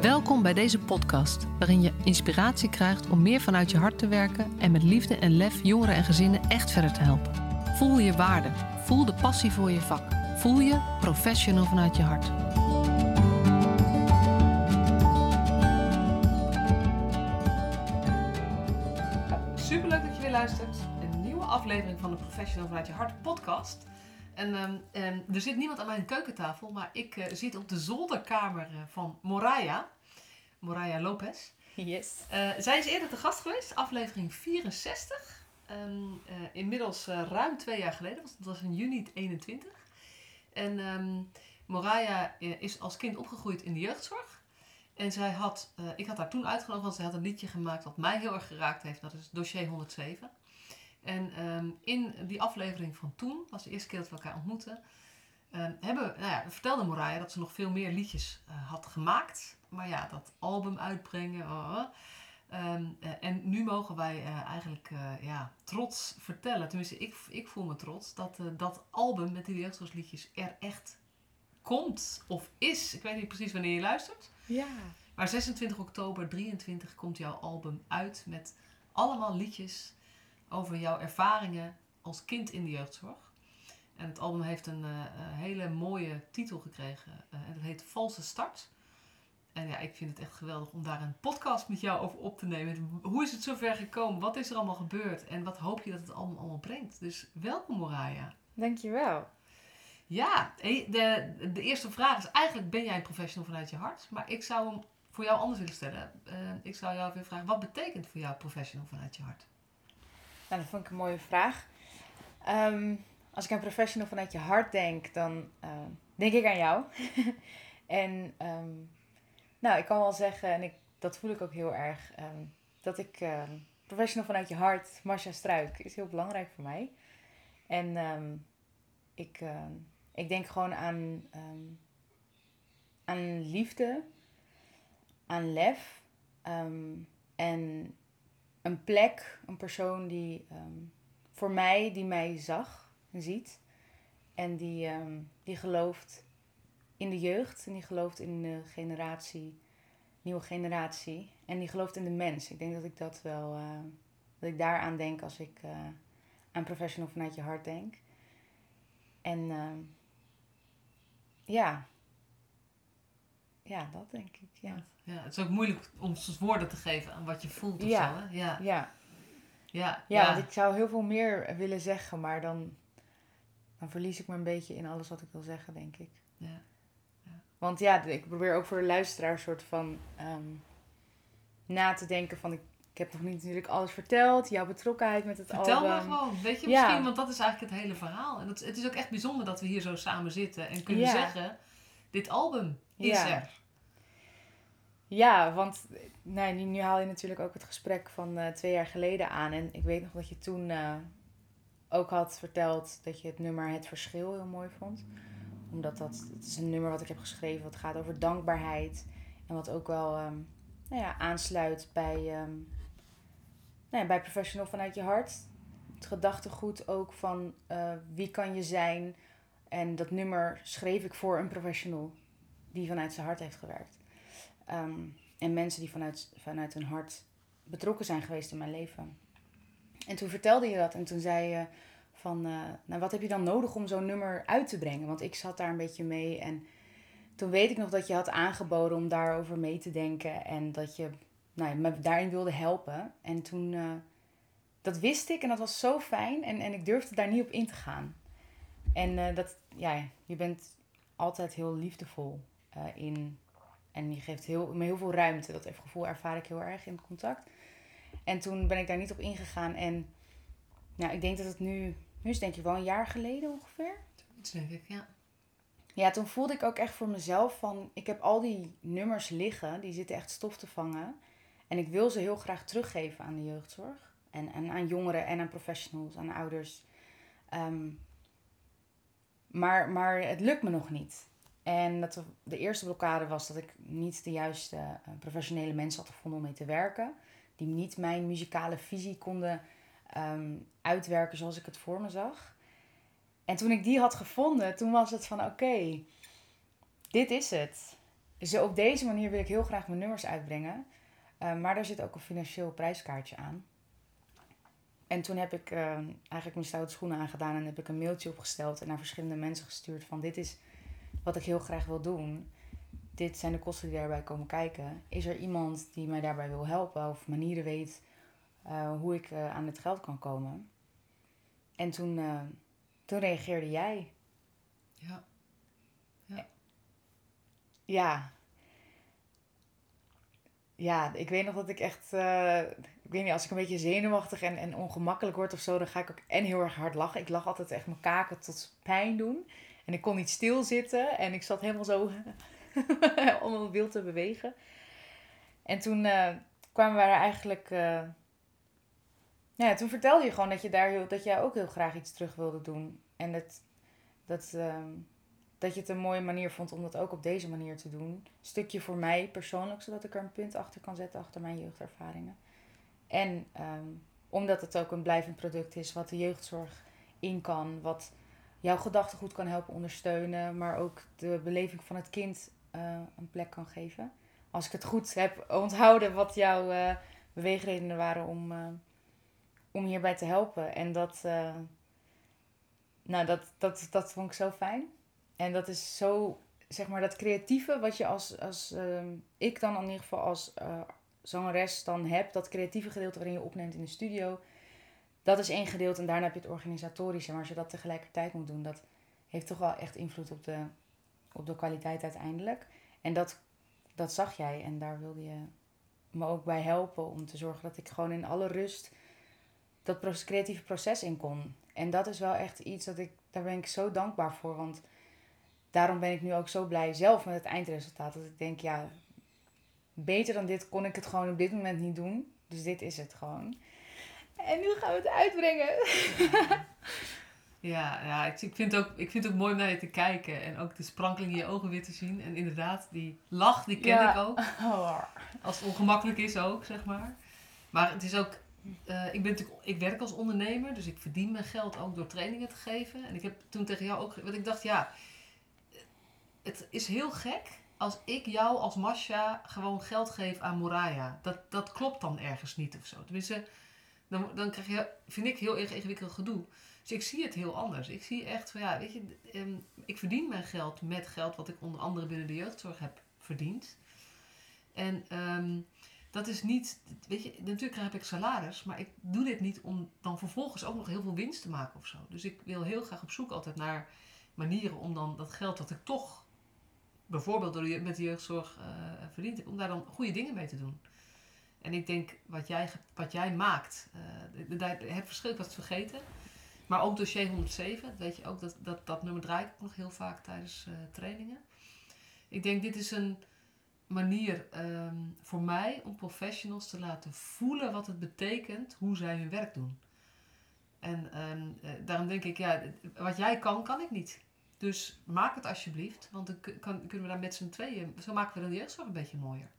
Welkom bij deze podcast, waarin je inspiratie krijgt om meer vanuit je hart te werken en met liefde en lef jongeren en gezinnen echt verder te helpen. Voel je waarde, voel de passie voor je vak, voel je professional vanuit je hart. Superleuk dat je weer luistert. Een nieuwe aflevering van de Professional vanuit je hart podcast. En ehm, ehm, er zit niemand aan mijn keukentafel, maar ik eh, zit op de zolderkamer eh, van Moraya. Moraya Lopez. Yes. Eh, zij is eerder te gast geweest, aflevering 64. Ehm, eh, inmiddels ruim twee jaar geleden, want het was in juni 21. En Moraya is als kind opgegroeid in de jeugdzorg. En zij had, ik had haar toen uitgenodigd, want zij had een liedje gemaakt wat mij heel erg geraakt heeft. Dat is Dossier 107. En ehm, in die aflevering van toen, was de eerste keer dat we elkaar ontmoetten, ehm, hebben, nou ja, vertelde Moraya dat ze nog veel meer liedjes eh, had gemaakt. Maar ja, dat album uitbrengen. Ehm, eh, en nu mogen wij eh, eigenlijk ja, trots vertellen, tenminste ik, ik voel me trots, dat dat album met die jeugdzorgsliedjes er echt komt of is. Ik weet niet precies wanneer je luistert. Ja. Maar 26 oktober 23 komt jouw album uit met allemaal liedjes over jouw ervaringen als kind in de jeugdzorg. En het album heeft een eh, eh, hele mooie titel gekregen eh, en dat heet Valse Start. En ja, ik vind het echt geweldig om daar een podcast met jou over op te nemen. Hoe is het zover gekomen? Wat is er allemaal gebeurd? En wat hoop je dat het allemaal, allemaal brengt? Dus welkom Moraya. Dankjewel. Ja, de, de eerste vraag is eigenlijk ben jij een professional vanuit je hart? Maar ik zou hem voor jou anders willen stellen. Ik zou jou weer vragen, wat betekent voor jou professional vanuit je hart? Nou, dat vond ik een mooie vraag. Ehm, als ik aan professional vanuit je hart denk, dan eh, denk ik aan jou. en ehm, nou, ik kan wel zeggen, en ik, dat voel ik ook heel erg, ehm, dat ik professional vanuit je hart, Marcia Struik, is heel belangrijk voor mij. En ik, ik denk gewoon aan, aan liefde, aan lef en een plek, een persoon die ehm, voor mij, die mij zag en ziet. En die, ehm, die gelooft in de jeugd en die gelooft in de generatie, nieuwe generatie. En die gelooft in de mens. Ik denk dat ik dat wel, eh, dat ik daaraan denk als ik eh, aan professional vanuit je hart denk. En ehm, ja. Ja, dat denk ik, ja. Ja, het is ook moeilijk om woorden te geven aan wat je voelt of Ja. zo. Hè? Ja, Ja, ja, ja, want ik zou heel veel meer willen zeggen, maar dan, dan verlies ik me een beetje in alles wat ik wil zeggen, denk ik. ja. Want ja, ik probeer ook voor de luisteraar een soort van ehm, na te denken van... Ik, ik heb nog niet natuurlijk alles verteld, jouw betrokkenheid met het Vertel album. maar gewoon, weet je, Ja. misschien, want dat is eigenlijk het hele verhaal. En het, het is ook echt bijzonder dat we hier zo samen zitten en kunnen Ja. zeggen, dit album is Ja. er. Ja, want nee, nu, haal je natuurlijk ook het gesprek van eh, twee jaar geleden aan. En ik weet nog dat je toen eh, ook had verteld dat je het nummer Het Verschil heel mooi vond. Omdat dat, het is een nummer wat ik heb geschreven wat gaat over dankbaarheid. En wat ook wel ehm, nou ja, aansluit bij, ehm, nou ja, bij Professional vanuit je hart. Het gedachtegoed ook van eh, wie kan je zijn. En dat nummer schreef ik voor een professional die vanuit zijn hart heeft gewerkt. Ehm, en mensen die vanuit, vanuit hun hart betrokken zijn geweest in mijn leven. En toen vertelde je dat en toen zei je van, eh, nou wat heb je dan nodig om zo'n nummer uit te brengen? Want ik zat daar een beetje mee en toen weet ik nog dat je had aangeboden om daarover mee te denken en dat je nou, me daarin wilde helpen. En toen, eh, dat wist ik en dat was zo fijn en, en ik durfde daar niet op in te gaan. En eh, dat, ja, je bent altijd heel liefdevol in en je geeft heel, me heel veel ruimte. Dat gevoel ervaar ik heel erg in het contact. En toen ben ik daar niet op ingegaan. En nou, ik denk dat het nu, nu is denk ik wel een jaar geleden ongeveer. Dat denk ik, ja. Ja, toen voelde ik ook echt voor mezelf van, ik heb al die nummers liggen, die zitten echt stof te vangen. En ik wil ze heel graag teruggeven aan de jeugdzorg. En, en aan jongeren en aan professionals, aan ouders. Ehm, maar, maar het lukt me nog niet. En dat de eerste blokkade was dat ik niet de juiste eh, professionele mensen had gevonden om mee te werken. Die niet mijn muzikale visie konden ehm, uitwerken zoals ik het voor me zag. En toen ik die had gevonden, toen was het van oké, dit is het. Dus op deze manier wil ik heel graag mijn nummers uitbrengen. Eh, maar daar zit ook een financieel prijskaartje aan. En toen heb ik eh, eigenlijk mijn stoute schoenen aangedaan en heb ik een mailtje opgesteld en naar verschillende mensen gestuurd van dit is wat ik heel graag wil doen. Dit zijn de kosten die daarbij komen kijken. Is er iemand die mij daarbij wil helpen of manieren weet eh, hoe ik aan het geld kan komen? En toen, toen reageerde jij. Ja. Ja. Ja, ja, ik weet nog dat ik echt, uh, ik weet niet, als ik een beetje zenuwachtig en, en ongemakkelijk word of zo, dan ga ik ook en heel erg hard lachen. Ik lach altijd echt mijn kaken tot pijn doen. En ik kon niet stilzitten en ik zat helemaal zo om mijn wild te bewegen. En toen uh, kwamen we er eigenlijk, uh, ja, toen vertelde je gewoon dat je daar heel, dat jij ook heel graag iets terug wilde doen. En dat, dat, ehm, dat je het een mooie manier vond om dat ook op deze manier te doen. Stukje voor mij persoonlijk, zodat ik er een punt achter kan zetten achter mijn jeugdervaringen. En ehm, omdat het ook een blijvend product is wat de jeugdzorg in kan, wat jouw gedachtegoed kan helpen ondersteunen, maar ook de beleving van het kind uh, een plek kan geven. Als ik het goed heb onthouden wat jouw uh, beweegredenen waren om, uh, om hierbij te helpen. En dat, nou, dat, dat, dat vond ik zo fijn. En dat is zo, zeg maar, dat creatieve wat je als, als ik dan in ieder geval als zangeres dan heb, dat creatieve gedeelte waarin je opneemt in de studio, dat is één gedeelte en daarna heb je het organisatorische. Maar als je dat tegelijkertijd moet doen, dat heeft toch wel echt invloed op de, op de kwaliteit uiteindelijk. En dat, dat zag jij en daar wilde je me ook bij helpen om te zorgen dat ik gewoon in alle rust dat creatieve proces in kon. En dat is wel echt iets dat ik, daar ben ik zo dankbaar voor, want daarom ben ik nu ook zo blij zelf met het eindresultaat. Dat ik denk, ja, beter dan dit kon ik het gewoon op dit moment niet doen. Dus dit is het gewoon. En nu gaan we het uitbrengen. Ja, ja ik, vind het ook, ik vind het ook mooi om naar je te kijken. En ook de sprankeling in je ogen weer te zien. En inderdaad, die lach, die ken ik ook. Als het ongemakkelijk is ook, zeg maar. Maar het is ook... Uh, ik, ben ik werk als ondernemer, dus ik verdien mijn geld ook door trainingen te geven. En ik heb toen tegen jou ook... Want ik dacht, ja, het is heel gek als ik jou als Masha gewoon geld geef aan Moraya. Dat, dat klopt dan ergens niet of zo. Tenminste, dan, dan krijg je, vind ik, heel erg ingewikkeld gedoe. Dus ik zie het heel anders. Ik zie echt van, ja, weet je, ehm, ik verdien mijn geld met geld wat ik onder andere binnen de jeugdzorg heb verdiend. En um, dat is niet, weet je, natuurlijk heb ik salaris, maar ik doe dit niet om dan vervolgens ook nog heel veel winst te maken of zo. Dus ik wil heel graag op zoek altijd naar manieren om dan dat geld dat ik toch bijvoorbeeld door met de jeugdzorg uh, verdiend hebt, om daar dan goede dingen mee te doen. En ik denk wat jij, wat jij maakt, uh, het verschil, ik was vergeten. Maar ook dossier 107, weet je ook, dat, dat, dat nummer draai ik ook nog heel vaak tijdens uh, trainingen. Ik denk dit is een manier um, voor mij om professionals te laten voelen wat het betekent hoe zij hun werk doen. En um, daarom denk ik, ja, wat jij kan, kan ik niet. Dus maak het alsjeblieft, want dan kunnen we daar met z'n tweeën, zo maken we de jeugdzorg een beetje mooier.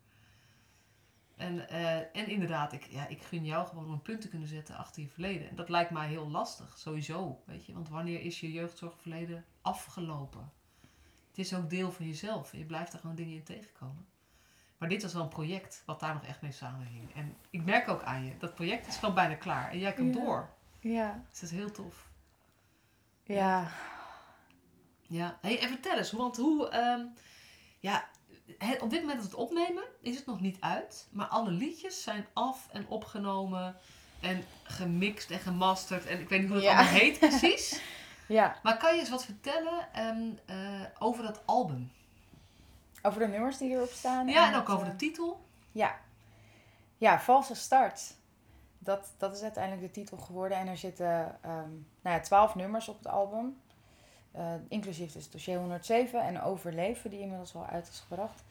En, uh, en inderdaad, ik, ja, ik gun jou gewoon om een punt te kunnen zetten achter je verleden. En dat lijkt mij heel lastig, sowieso. Weet je? Want wanneer is je jeugdzorgverleden afgelopen? Het is ook deel van jezelf en je blijft daar gewoon dingen in tegenkomen. Maar dit was wel een project wat daar nog echt mee samenhing. En ik merk ook aan je, dat project is gewoon bijna klaar. En jij komt door. Ja. Dus dat is heel tof. Ja, ja, hey, en vertel eens, want hoe, um, ja, op dit moment dat we het opnemen, is het nog niet uit. Maar alle liedjes zijn af en opgenomen en gemixt en gemasterd. En ik weet niet hoe het allemaal heet precies. ja. Maar kan je eens wat vertellen um, uh, over dat album? Over de nummers die erop staan? Ja, en, en ook over de titel. Ja. Ja, Valse Start. Dat, dat is uiteindelijk de titel geworden. En er zitten um, nou ja, twaalf nummers op het album. Uh, inclusief dus dossier 107 en Overleven, die inmiddels al uit is gebracht.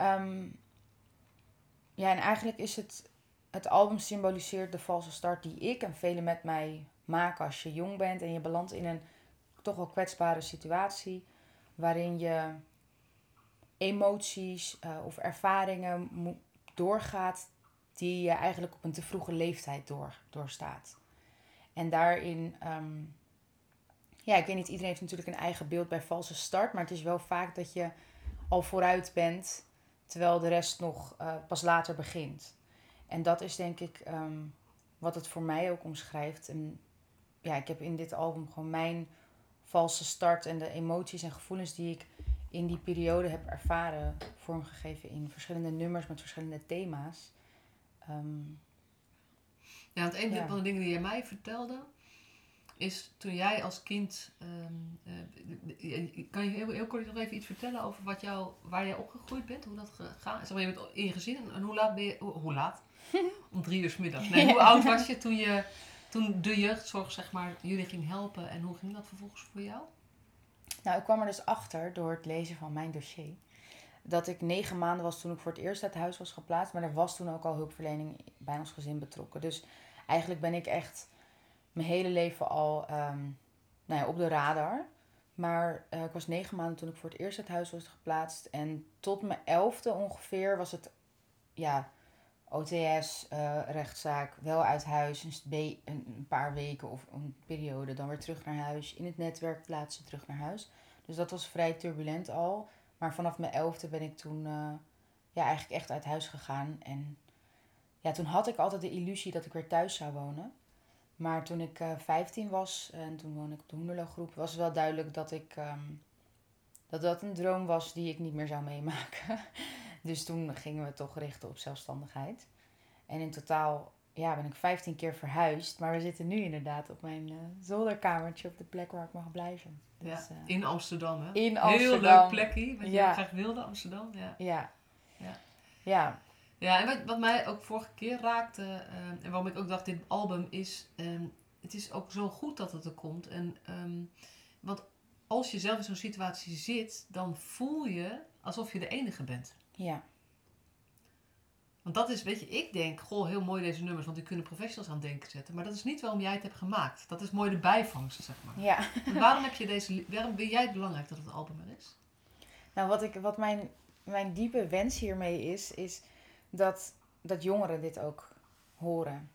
Um, ja, en eigenlijk is het... Het album symboliseert de valse start die ik en velen met mij maken als je jong bent en je belandt in een toch wel kwetsbare situatie waarin je emoties uh, of ervaringen doorgaat die je eigenlijk op een te vroege leeftijd door, doorstaat. En daarin um, ja, ik weet niet, iedereen heeft natuurlijk een eigen beeld bij valse start. Maar het is wel vaak dat je al vooruit bent, terwijl de rest nog eh, pas later begint. En dat is denk ik ehm, wat het voor mij ook omschrijft. En ja, ik heb in dit album gewoon mijn valse start en de emoties en gevoelens die ik in die periode heb ervaren, vormgegeven in verschillende nummers met verschillende thema's. Ehm, ja, want een Ja. van de dingen die jij mij vertelde, is toen jij als kind. ehm, eh, kan je heel, heel kort nog even iets vertellen over wat jou, waar jij opgegroeid bent? Hoe dat gegaan is? Zeg maar, je bent in je gezin en, en hoe laat ben je. Hoe, hoe laat? Om drie uur 's middags. Nee, hoe oud was je toen, je toen de jeugdzorg zeg maar, jullie ging helpen en hoe ging dat vervolgens voor jou? Nou, ik kwam er dus achter door het lezen van mijn dossier. Dat ik negen maanden was toen ik voor het eerst uit huis was geplaatst. Maar er was toen ook al hulpverlening bij ons gezin betrokken. Dus eigenlijk ben ik echt mijn hele leven al ehm, nou ja, op de radar. Maar eh, ik was negen maanden toen ik voor het eerst uit huis was geplaatst. En tot mijn elfde ongeveer was het ja, OTS, eh, wel uit huis, een een paar weken of een periode, dan weer terug naar huis. In het netwerk plaatsen, terug naar huis. Dus dat was vrij turbulent al. Maar vanaf mijn elfde ben ik toen eh, ja, eigenlijk echt uit huis gegaan. En ja, toen had ik altijd de illusie dat ik weer thuis zou wonen. Maar toen ik eh 15 was en toen woonde ik op de Hoenderloo-groep, was wel duidelijk dat ik ehm, dat dat een droom was die ik niet meer zou meemaken. Dus toen gingen we toch richten op zelfstandigheid. En in totaal ja, ben ik 15 keer verhuisd. Maar we zitten nu inderdaad op mijn eh, zolderkamertje op de plek waar ik mag blijven. Dus, ja, eh, in Amsterdam, hè? in Heel Amsterdam. leuk plekje, wat je graag wilde, Amsterdam. Ja. Ja. Ja. Ja. Ja, en wat, wat mij ook vorige keer raakte, ehm, en waarom ik ook dacht, dit album is, ehm, het is ook zo goed dat het er komt. En, ehm, want als je zelf in zo'n situatie zit, dan voel je alsof je de enige bent. Ja. Want dat is, weet je, ik denk, goh, heel mooi deze nummers, want die kunnen professionals aan denken zetten. Maar dat is niet waarom jij het hebt gemaakt. Dat is mooi de bijvangst, zeg maar. ja. En waarom, heb je deze, waarom vind jij het belangrijk dat het album er is? Nou, wat, ik, wat mijn, mijn diepe wens hiermee is, is dat, dat jongeren dit ook horen.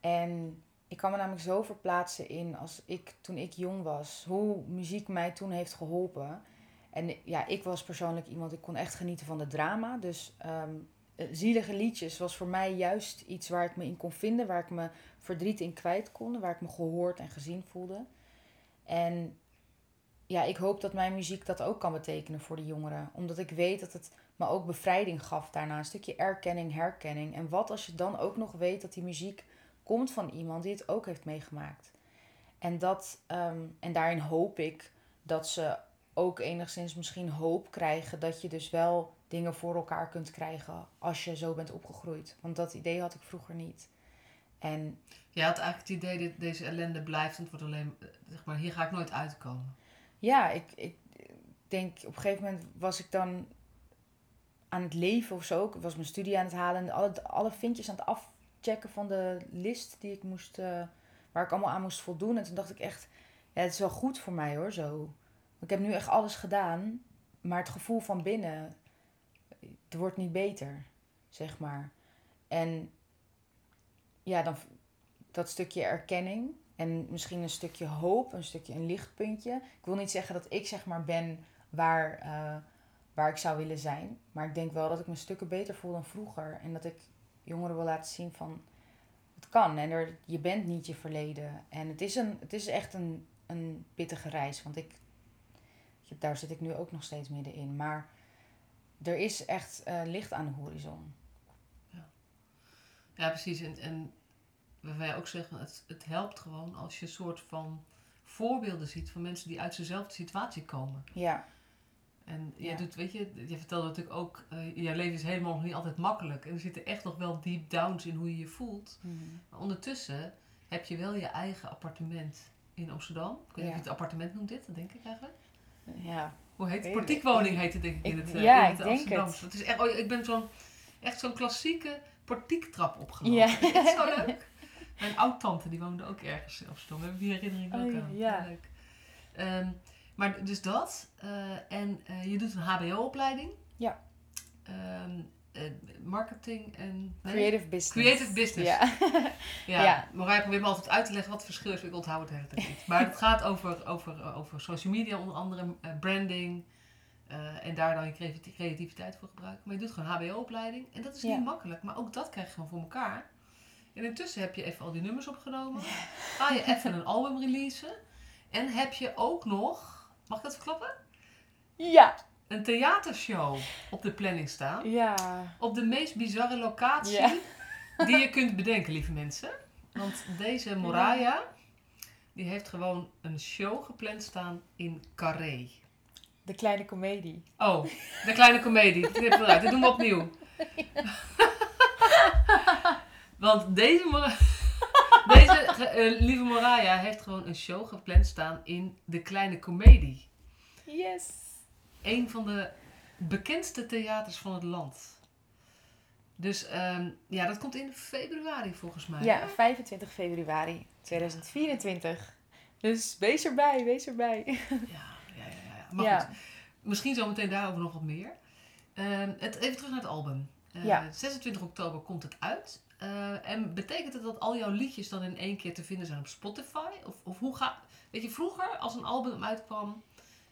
En ik kan me namelijk zo verplaatsen in als ik toen ik jong was, hoe muziek mij toen heeft geholpen. En ja, ik was persoonlijk iemand, ik kon echt genieten van de drama. Dus ehm, eh, zielige liedjes was voor mij juist iets waar ik me in kon vinden, waar ik me verdriet in kwijt kon, waar ik me gehoord en gezien voelde. En ja, ik hoop dat mijn muziek dat ook kan betekenen voor de jongeren. Omdat ik weet dat het me ook bevrijding gaf daarna. Een stukje erkenning, herkenning. En wat als je dan ook nog weet dat die muziek komt van iemand die het ook heeft meegemaakt. En, dat, ehm, en daarin hoop ik dat ze ook enigszins misschien hoop krijgen dat je dus wel dingen voor elkaar kunt krijgen als je zo bent opgegroeid. Want dat idee had ik vroeger niet. En Jij had eigenlijk het idee dat deze ellende blijft en het wordt alleen, eh, zeg maar, hier ga ik nooit uitkomen. Ja, ik, ik denk op een gegeven moment was ik dan aan het leven of zo. Ik was mijn studie aan het halen en alle, alle vinkjes aan het afchecken van de list die ik moest, eh, waar ik allemaal aan moest voldoen. En toen dacht ik echt, ja, het is wel goed voor mij hoor, zo. Ik heb nu echt alles gedaan, maar het gevoel van binnen, het wordt niet beter, zeg maar. En ja, dan dat stukje erkenning en misschien een stukje hoop, een stukje een lichtpuntje. Ik wil niet zeggen dat ik zeg maar ben waar, eh, waar ik zou willen zijn. Maar ik denk wel dat ik me stukken beter voel dan vroeger. En dat ik jongeren wil laten zien van het kan. En er, je bent niet je verleden. En het is, een, het is echt een, een pittige reis. Want ik, daar zit ik nu ook nog steeds middenin. Maar er is echt eh, licht aan de horizon. Ja, precies. En, en wat wij ook zeggen, het, het helpt gewoon als je een soort van voorbeelden ziet van mensen die uit dezelfde situatie komen. Ja, En je Ja. doet, weet je, je vertelde natuurlijk ook, eh je leven is helemaal nog niet altijd makkelijk. En er zitten echt nog wel deep downs in hoe je je voelt. Maar ondertussen heb je wel je eigen appartement in Amsterdam. Ik weet niet Ja. of je het appartement noemt dit, dat denk ik eigenlijk. ja. Hoe heet het? Ik- Portiekwoning heet het denk ik in ik- het, eh, ja, in het ik denk. Het is echt, oh, ik ben zo'n, echt zo'n klassieke portiektrap opgelopen. Ja. Dat is zo leuk. Mijn oud-tante die woonde ook ergens in Amsterdam. We hebben die herinnering ook Oh, aan. ja. Leuk. Ehm, maar dus dat. eh, en eh, je doet een HBO-opleiding. Ja. Ehm, eh, marketing en... nee? Creative business. Creative business. Ja. Ja, Ja. Marij probeert me altijd uit te leggen wat het verschil is. Ik onthoud het de hele tijd niet. Maar het gaat over, over, over social media onder andere, branding, en daar dan je creati- creativiteit voor gebruiken. Maar je doet gewoon HBO-opleiding. En dat is Ja. niet makkelijk. Maar ook dat krijg je gewoon voor elkaar. En intussen heb je even al die nummers opgenomen. Ga je even een album releasen. En heb je ook nog, mag ik dat verklappen? Ja. Een theatershow op de planning staan. Ja. Op de meest bizarre locatie Ja. die je kunt bedenken, lieve mensen. Want deze Moraya, die heeft gewoon een show gepland staan in Carré. De kleine komedie. Oh, de kleine eruit. Dit doen we opnieuw. Want deze, deze eh, lieve Moraya heeft gewoon een show gepland staan in de kleine komedie. Yes. Een van de bekendste theaters van het land. Dus ehm, ja, dat komt in februari volgens mij. Ja, 25 februari 2024. Dus wees erbij, wees erbij. Ja, ja, ja. ja. Maar Ja. goed, misschien zometeen daarover nog wat meer. Ehm, het, even terug naar het album. Eh, Ja. 26 oktober komt het uit. Eh, en betekent het dat al jouw liedjes dan in één keer te vinden zijn op Spotify? Of, of hoe gaat... Weet je, vroeger als een album uitkwam...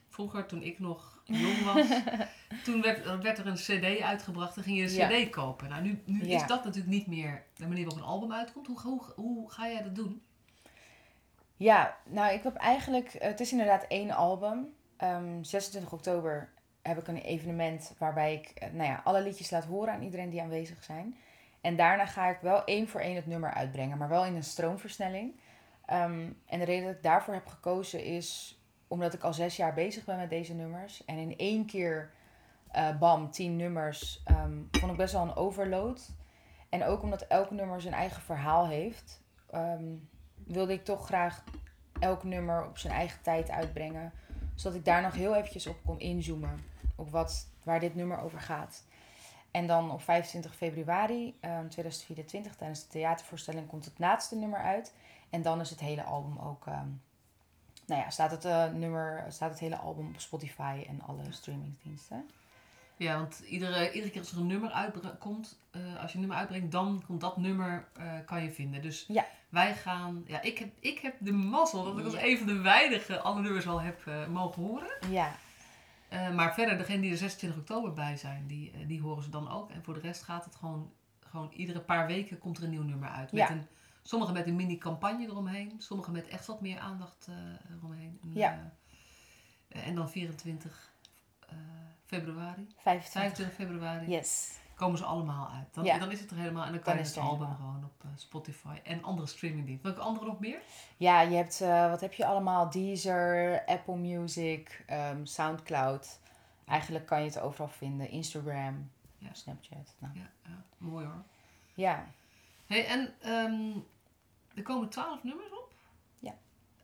Vroeger, toen ik nog jong was... toen werd, dan werd er een cd uitgebracht en ging je een Ja. cd kopen. Nou, nu, nu Ja. is dat natuurlijk niet meer de manier waarop een album uitkomt. Hoe, hoe, hoe ga jij dat doen? Ja, nou ik heb eigenlijk, het is inderdaad één album. Ehm, 26 oktober heb ik een evenement waarbij ik eh, nou ja, alle liedjes laat horen aan iedereen die aanwezig zijn. En daarna ga ik wel één voor één het nummer uitbrengen, maar wel in een stroomversnelling. Ehm, en de reden dat ik daarvoor heb gekozen is omdat ik al zes jaar bezig ben met deze nummers. En in één keer, eh, bam, tien nummers, ehm, vond ik best wel een overload. En ook omdat elk nummer zijn eigen verhaal heeft, ehm, wilde ik toch graag elk nummer op zijn eigen tijd uitbrengen. Zodat ik daar nog heel eventjes op kon inzoomen. Op wat, waar dit nummer over gaat. En dan op 25 februari ehm, 2024 tijdens de theatervoorstelling komt het laatste nummer uit. En dan is het hele album ook... ehm, nou ja, staat het, eh, nummer, staat het hele album op Spotify en alle streamingsdiensten. Ja, want iedere, iedere keer als er een nummer uitkomt, eh, als je een nummer uitbrengt, dan komt dat nummer, eh, kan je vinden. Dus Ja. wij gaan, ja, ik heb, ik heb de mazzel dat ik als Ja. een van de weinigen alle nummers al heb mogen horen. Ja, Eh, maar verder, degene die er 26 oktober bij zijn, die, eh, die horen ze dan ook. En voor de rest gaat het gewoon, gewoon iedere paar weken komt er een nieuw nummer uit. Met Ja. een, sommige met een mini-campagne eromheen, sommige met echt wat meer aandacht eh, eromheen. En, Ja. en dan 24 eh, februari. 25. 25 februari Yes. Komen ze allemaal uit. Dan, Ja. dan is het er helemaal en dan kan Dan je het het album helemaal. gewoon op eh, Spotify en andere streamingdiensten. Welke andere nog meer? Ja, je hebt, eh, wat heb je allemaal? Deezer, Apple Music, ehm, Soundcloud. Eigenlijk kan je het overal vinden. Instagram, Ja. Snapchat. Nou, Ja, ja mooi hoor. ja. Hey, en ehm, er komen 12 nummers op. Ja.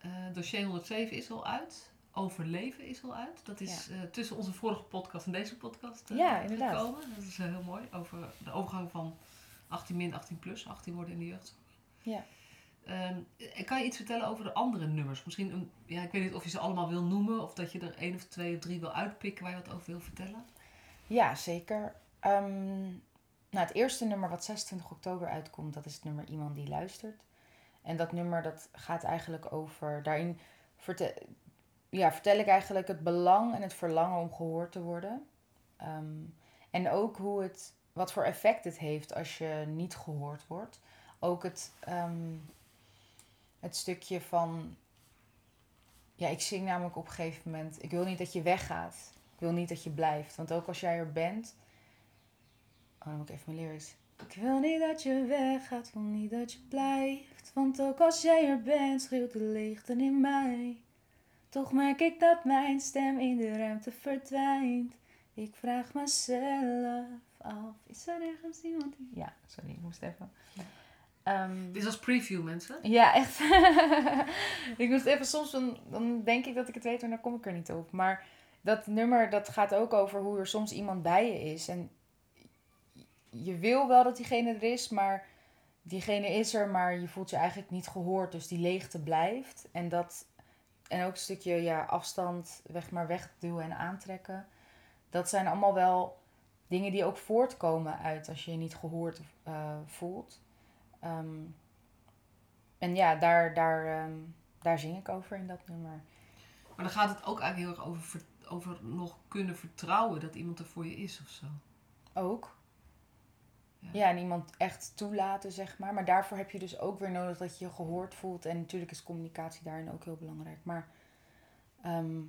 Eh, dossier 107 is al uit. Overleven is al uit. Dat is eh, tussen onze vorige podcast en deze podcast eh, Ja, inderdaad. gekomen. Dat is eh, heel mooi. Over de overgang van 18 min, 18 plus, 18 worden in de jeugdzorg. Ja. Ehm, kan je iets vertellen over de andere nummers? Misschien, een, ja, ik weet niet of je ze allemaal wil noemen of dat je er één of twee of drie wil uitpikken waar je wat over wil vertellen. Ja, zeker. Ehm, nou, het eerste nummer wat 26 oktober uitkomt, dat is het nummer Iemand die luistert. En dat nummer dat gaat eigenlijk over, daarin ja, vertel ik eigenlijk het belang en het verlangen om gehoord te worden. Ehm, en ook hoe het, wat voor effect het heeft als je niet gehoord wordt. Ook het, ehm, het stukje van, ja, ik zing namelijk op een gegeven moment, ik wil niet dat je weggaat. Ik wil niet dat je blijft. Want ook als jij er bent. Oh, dan moet ik even mijn lyrics. Ik wil niet dat je weggaat, wil niet dat je blijft. Want ook als jij er bent, schreeuwt de leegte in mij. Toch merk ik dat mijn stem in de ruimte verdwijnt. Ik vraag mezelf af, is er ergens iemand die... Ja, sorry, ik moest even... Ehm, Dit is als preview, mensen. ja, echt. ik moest even soms, dan, dan denk ik dat ik het weet, maar dan kom ik er niet op. Maar dat nummer, dat gaat ook over hoe er soms iemand bij je is. En je wil wel dat diegene er is, maar diegene is er, maar je voelt je eigenlijk niet gehoord. Dus die leegte blijft. En, dat, en ook een stukje ja, afstand, weg maar wegduwen en aantrekken. Dat zijn allemaal wel dingen die ook voortkomen uit als je je niet gehoord eh, voelt. Ehm, en ja, daar, daar, ehm, daar zing ik over in dat nummer. Maar dan gaat het ook eigenlijk heel erg over, ver- over nog kunnen vertrouwen dat iemand er voor je is of zo. Ook. Ja. En iemand echt toelaten, zeg maar. Maar daarvoor heb je dus ook weer nodig dat je je gehoord voelt. En natuurlijk is communicatie daarin ook heel belangrijk. Maar ehm,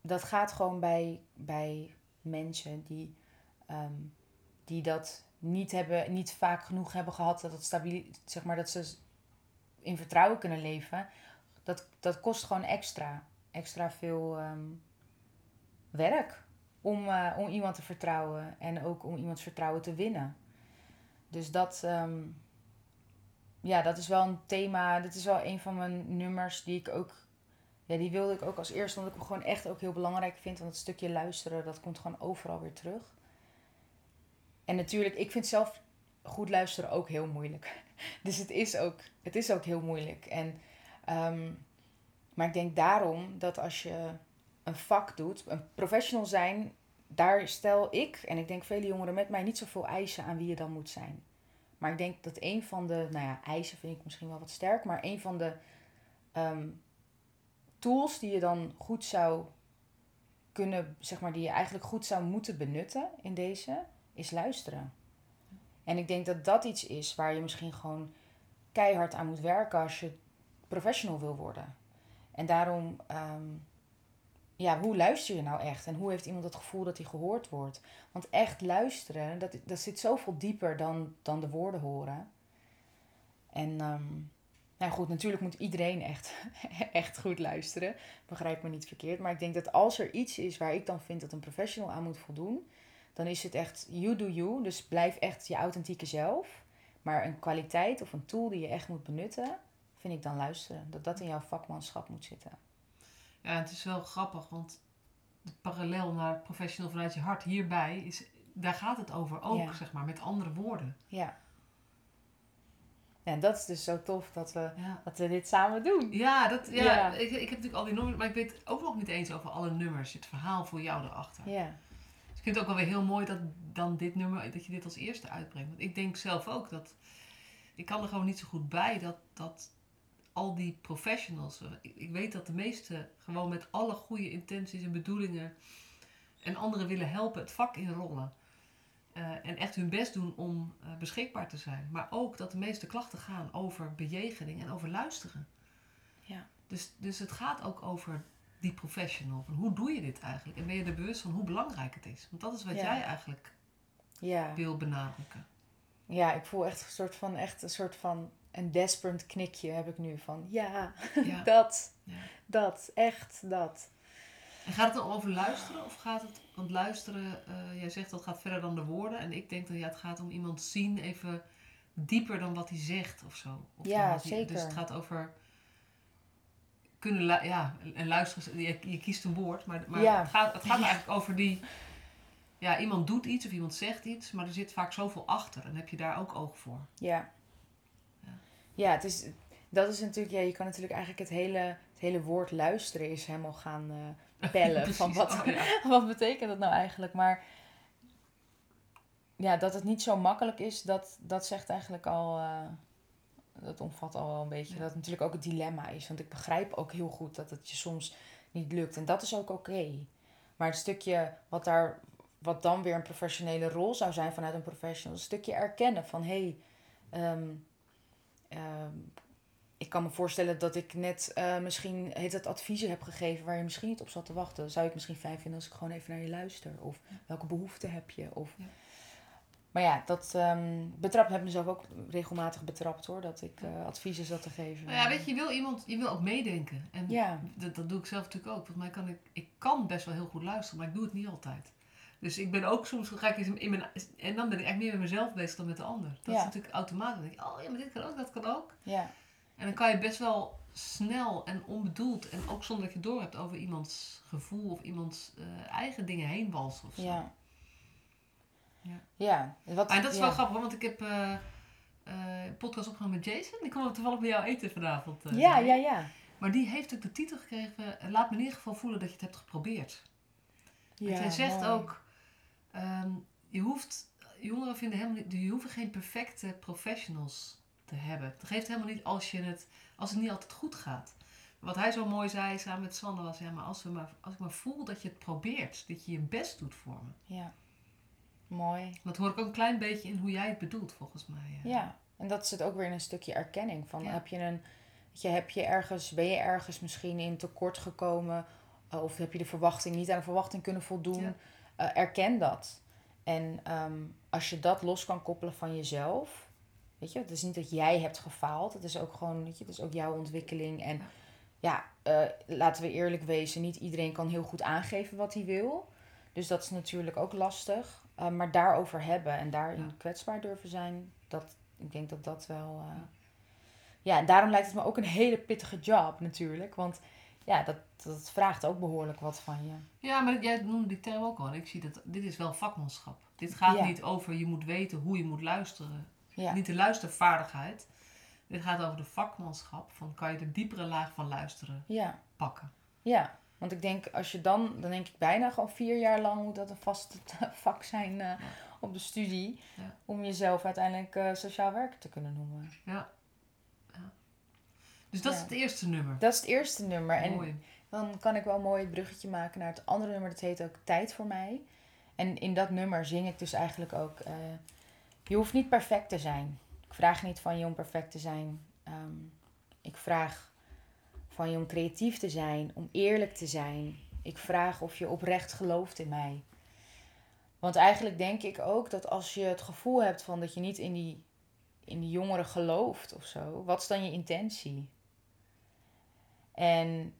dat gaat gewoon bij, bij mensen die, ehm, die dat niet, hebben, niet vaak genoeg hebben gehad. Dat, het stabiel, zeg maar, dat ze in vertrouwen kunnen leven. Dat, dat kost gewoon extra. Extra veel ehm, werk om, eh, om iemand te vertrouwen en ook om iemands vertrouwen te winnen. Dus dat, ehm, ja, dat is wel een thema. Dit is wel een van mijn nummers die ik ook, ja, die wilde ik ook als eerste, omdat ik hem gewoon echt ook heel belangrijk vind. Want het stukje luisteren, dat komt gewoon overal weer terug. En natuurlijk, ik vind zelf goed luisteren ook heel moeilijk. Dus het is ook, het is ook heel moeilijk. En, ehm, maar ik denk daarom dat als je een vak doet, een professional zijn, daar stel ik en ik denk vele jongeren met mij niet zoveel eisen aan wie je dan moet zijn. Maar ik denk dat een van de, nou ja, eisen vind ik misschien wel wat sterk, maar een van de ehm, tools die je dan goed zou kunnen, zeg maar, die je eigenlijk goed zou moeten benutten in deze, is luisteren. En ik denk dat dat iets is waar je misschien gewoon keihard aan moet werken als je professional wil worden. En daarom, ehm, ja, hoe luister je nou echt? En hoe heeft iemand het gevoel dat hij gehoord wordt? Want echt luisteren, dat, dat zit zoveel dieper dan, dan de woorden horen. En ehm, nou goed, natuurlijk moet iedereen echt, echt goed luisteren. Begrijp me niet verkeerd. Maar ik denk dat als er iets is waar ik dan vind dat een professional aan moet voldoen, dan is het echt you do you. Dus blijf echt je authentieke zelf. Maar een kwaliteit of een tool die je echt moet benutten, vind ik dan luisteren. Dat dat in jouw vakmanschap moet zitten. Ja, het is wel grappig, want de parallel naar professional vanuit je hart hierbij, is, daar gaat het over ook, Ja. zeg maar, met andere woorden. Ja. Ja, en dat is dus zo tof dat we, Ja, dat we dit samen doen. ja, dat, ja, Ja. Ik, ik heb natuurlijk al die nummers, maar ik weet ook nog niet eens over alle nummers, het verhaal voor jou erachter. Ja. Dus ik vind het ook wel weer heel mooi dat dan dit nummer, dat je dit als eerste uitbrengt. Want ik denk zelf ook dat, ik kan er gewoon niet zo goed bij dat, dat al die professionals, eh, ik, ik weet dat de meesten gewoon met alle goede intenties en bedoelingen en anderen willen helpen het vak inrollen. Eh, en echt hun best doen om eh, beschikbaar te zijn. Maar ook dat de meeste klachten gaan over bejegening en over luisteren. Ja. Dus, dus het gaat ook over die professional. Van hoe doe je dit eigenlijk? En ben je er bewust van hoe belangrijk het is? Want dat is wat Ja. jij eigenlijk Ja. wil benadrukken. ja, ik voel echt een soort van, echt een soort van een desperate knikje heb ik nu van ja, Ja. dat, Ja. dat, echt dat. En gaat het dan over luisteren? Of gaat het, want luisteren, eh, jij zegt dat gaat verder dan de woorden. En ik denk dat ja, het gaat om iemand zien even dieper dan wat hij zegt of zo. Of Ja, hij- zeker. dus het gaat over kunnen, ja, en luisteren, je, je kiest een woord. Maar, maar Ja. het gaat, het gaat eigenlijk over die, ja, iemand doet iets of iemand zegt iets. Maar er zit vaak zoveel achter. En heb je daar ook oog voor. Ja. Ja. Het is, dat is natuurlijk, ja, je kan natuurlijk eigenlijk het hele, het hele woord luisteren is helemaal gaan eh, pellen. van wat, Oh, ja. wat betekent dat nou eigenlijk? Maar ja, dat het niet zo makkelijk is, dat, dat zegt eigenlijk al, eh, dat omvat al wel een beetje. Ja. Dat het natuurlijk ook het dilemma is. Want ik begrijp ook heel goed dat het je soms niet lukt. En dat is ook oké. Maar het stukje wat daar, wat dan weer een professionele rol zou zijn vanuit een professional, een stukje erkennen van hé, hey, ehm, ehm, ik kan me voorstellen dat ik net eh, misschien heet het adviezen heb gegeven waar je misschien niet op zat te wachten. Zou ik misschien fijn vinden als ik gewoon even naar je luister? Of welke behoeften heb je? Of... Ja. Maar ja, dat ehm betrap heb ik mezelf ook regelmatig betrapt hoor, dat ik eh, adviezen zat te geven. Nou ja, weet je, je wil iemand, je wil ook meedenken. En Ja, dat, dat doe ik zelf natuurlijk ook. Want mij kan ik, ik kan best wel heel goed luisteren, maar ik doe het niet altijd. Dus ik ben ook soms, ga ik in mijn, en dan ben ik eigenlijk meer met mezelf bezig dan met de ander. Dat Ja. is natuurlijk automatisch. Dan denk ik, oh ja, maar dit kan ook, dat kan ook. ja, En dan kan je best wel snel en onbedoeld en ook zonder dat je door hebt over iemands gevoel of iemands eh, eigen dingen heen walsen of zo. ja. Ja. Ja, wat, En dat is ja. wel grappig, want ik heb eh, eh, een podcast opgenomen met Jason. Die kwam toevallig bij jou eten vanavond. Ja, ja, ja. Maar die heeft ook de titel gekregen, laat me in ieder geval voelen dat je het hebt geprobeerd. ja Want hij zegt mooi. ook, ehm, je hoeft, jongeren vinden helemaal niet, je hoeft geen perfecte professionals te hebben. Het geeft helemaal niet als, je het, als het niet altijd goed gaat. Wat hij zo mooi zei samen met Sander was, ja, maar als, we maar als ik maar voel dat je het probeert, dat je je best doet voor me. Ja. Mooi. Dat hoor ik ook een klein beetje in hoe jij het bedoelt, volgens mij. eh. Ja. En dat zit ook weer in een stukje erkenning. Van Ja. heb je een, je, heb je ergens, ben je ergens misschien in tekort gekomen? Uh, Of heb je de verwachting niet aan de verwachting kunnen voldoen? Ja. Uh, erken dat. En ehm, als je dat los kan koppelen van jezelf. Weet je, het is niet dat jij hebt gefaald. Het is ook gewoon, weet je, het is ook jouw ontwikkeling. En ja, eh, laten we eerlijk wezen, niet iedereen kan heel goed aangeven wat hij wil. Dus dat is natuurlijk ook lastig. Uh, maar daarover hebben en daarin Ja. kwetsbaar durven zijn, dat, ik denk dat dat wel. eh, ja, en daarom lijkt het me ook een hele pittige job natuurlijk. Want ja, dat, dat vraagt ook behoorlijk wat van je. Ja, maar jij noemde die term ook al. Ik zie dat dit is wel vakmanschap. Dit gaat Ja. niet over je moet weten hoe je moet luisteren. Ja, Niet de luistervaardigheid. Dit gaat over de vakmanschap. Van kan je de diepere laag van luisteren ja, pakken. ja. Want ik denk, als je dan, dan denk ik bijna gewoon vier jaar lang moet dat een vast vak zijn eh, op de studie. Om jezelf uiteindelijk eh, sociaal werker te kunnen noemen. Ja. Dus dat Ja. is het eerste nummer. Dat is het eerste nummer. En. Dan kan ik wel mooi het bruggetje maken naar het andere nummer. Dat heet ook Tijd voor mij. En in dat nummer zing ik dus eigenlijk ook... eh, je hoeft niet perfect te zijn. Ik vraag niet van je om perfect te zijn. Ehm, ik vraag van je om creatief te zijn. Om eerlijk te zijn. Ik vraag of je oprecht gelooft in mij. Want eigenlijk denk ik ook dat als je het gevoel hebt van dat je niet in die, in die jongeren gelooft of zo. Wat is dan je intentie? En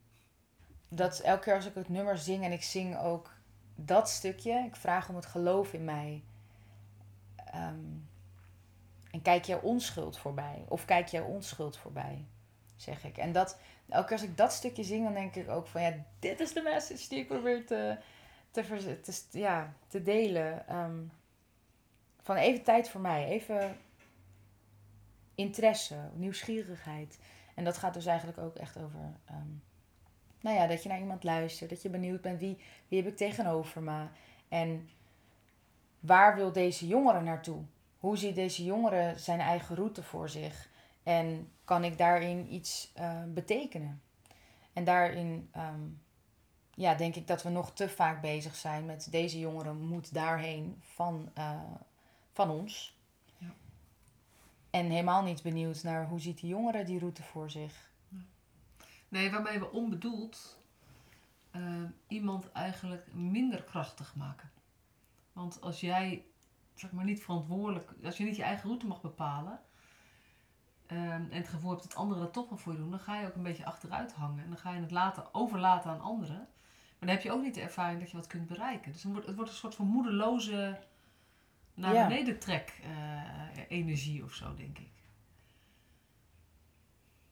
dat elke keer als ik het nummer zing en ik zing ook dat stukje, ik vraag om het geloof in mij. Ehm, en kijk jouw onschuld voorbij. Of kijk jouw onschuld voorbij, zeg ik. En dat, elke keer als ik dat stukje zing, dan denk ik ook van ja, dit is de message die ik probeer te, te, ja, te delen. Ehm, van even tijd voor mij, even interesse, nieuwsgierigheid. En dat gaat dus eigenlijk ook echt over ehm, nou ja, dat je naar iemand luistert, dat je benieuwd bent wie, wie heb ik tegenover me en waar wil deze jongere naartoe? Hoe ziet deze jongere zijn eigen route voor zich en kan ik daarin iets eh, betekenen? En daarin ehm, ja, denk ik dat we nog te vaak bezig zijn met deze jongere moet daarheen van, eh, van ons. En helemaal niet benieuwd naar hoe ziet die jongere die route voor zich. Nee, waarmee we onbedoeld eh, iemand eigenlijk minder krachtig maken. Want als jij, zeg maar, niet verantwoordelijk, als je niet je eigen route mag bepalen. ehm, en het gevoel hebt dat anderen dat toch wel voor je doen, dan ga je ook een beetje achteruit hangen. En dan ga je het laten, overlaten aan anderen. Maar dan heb je ook niet de ervaring dat je wat kunt bereiken. Dus wordt, het wordt een soort van moedeloze naar Ja. beneden trek eh, energie of zo, denk ik.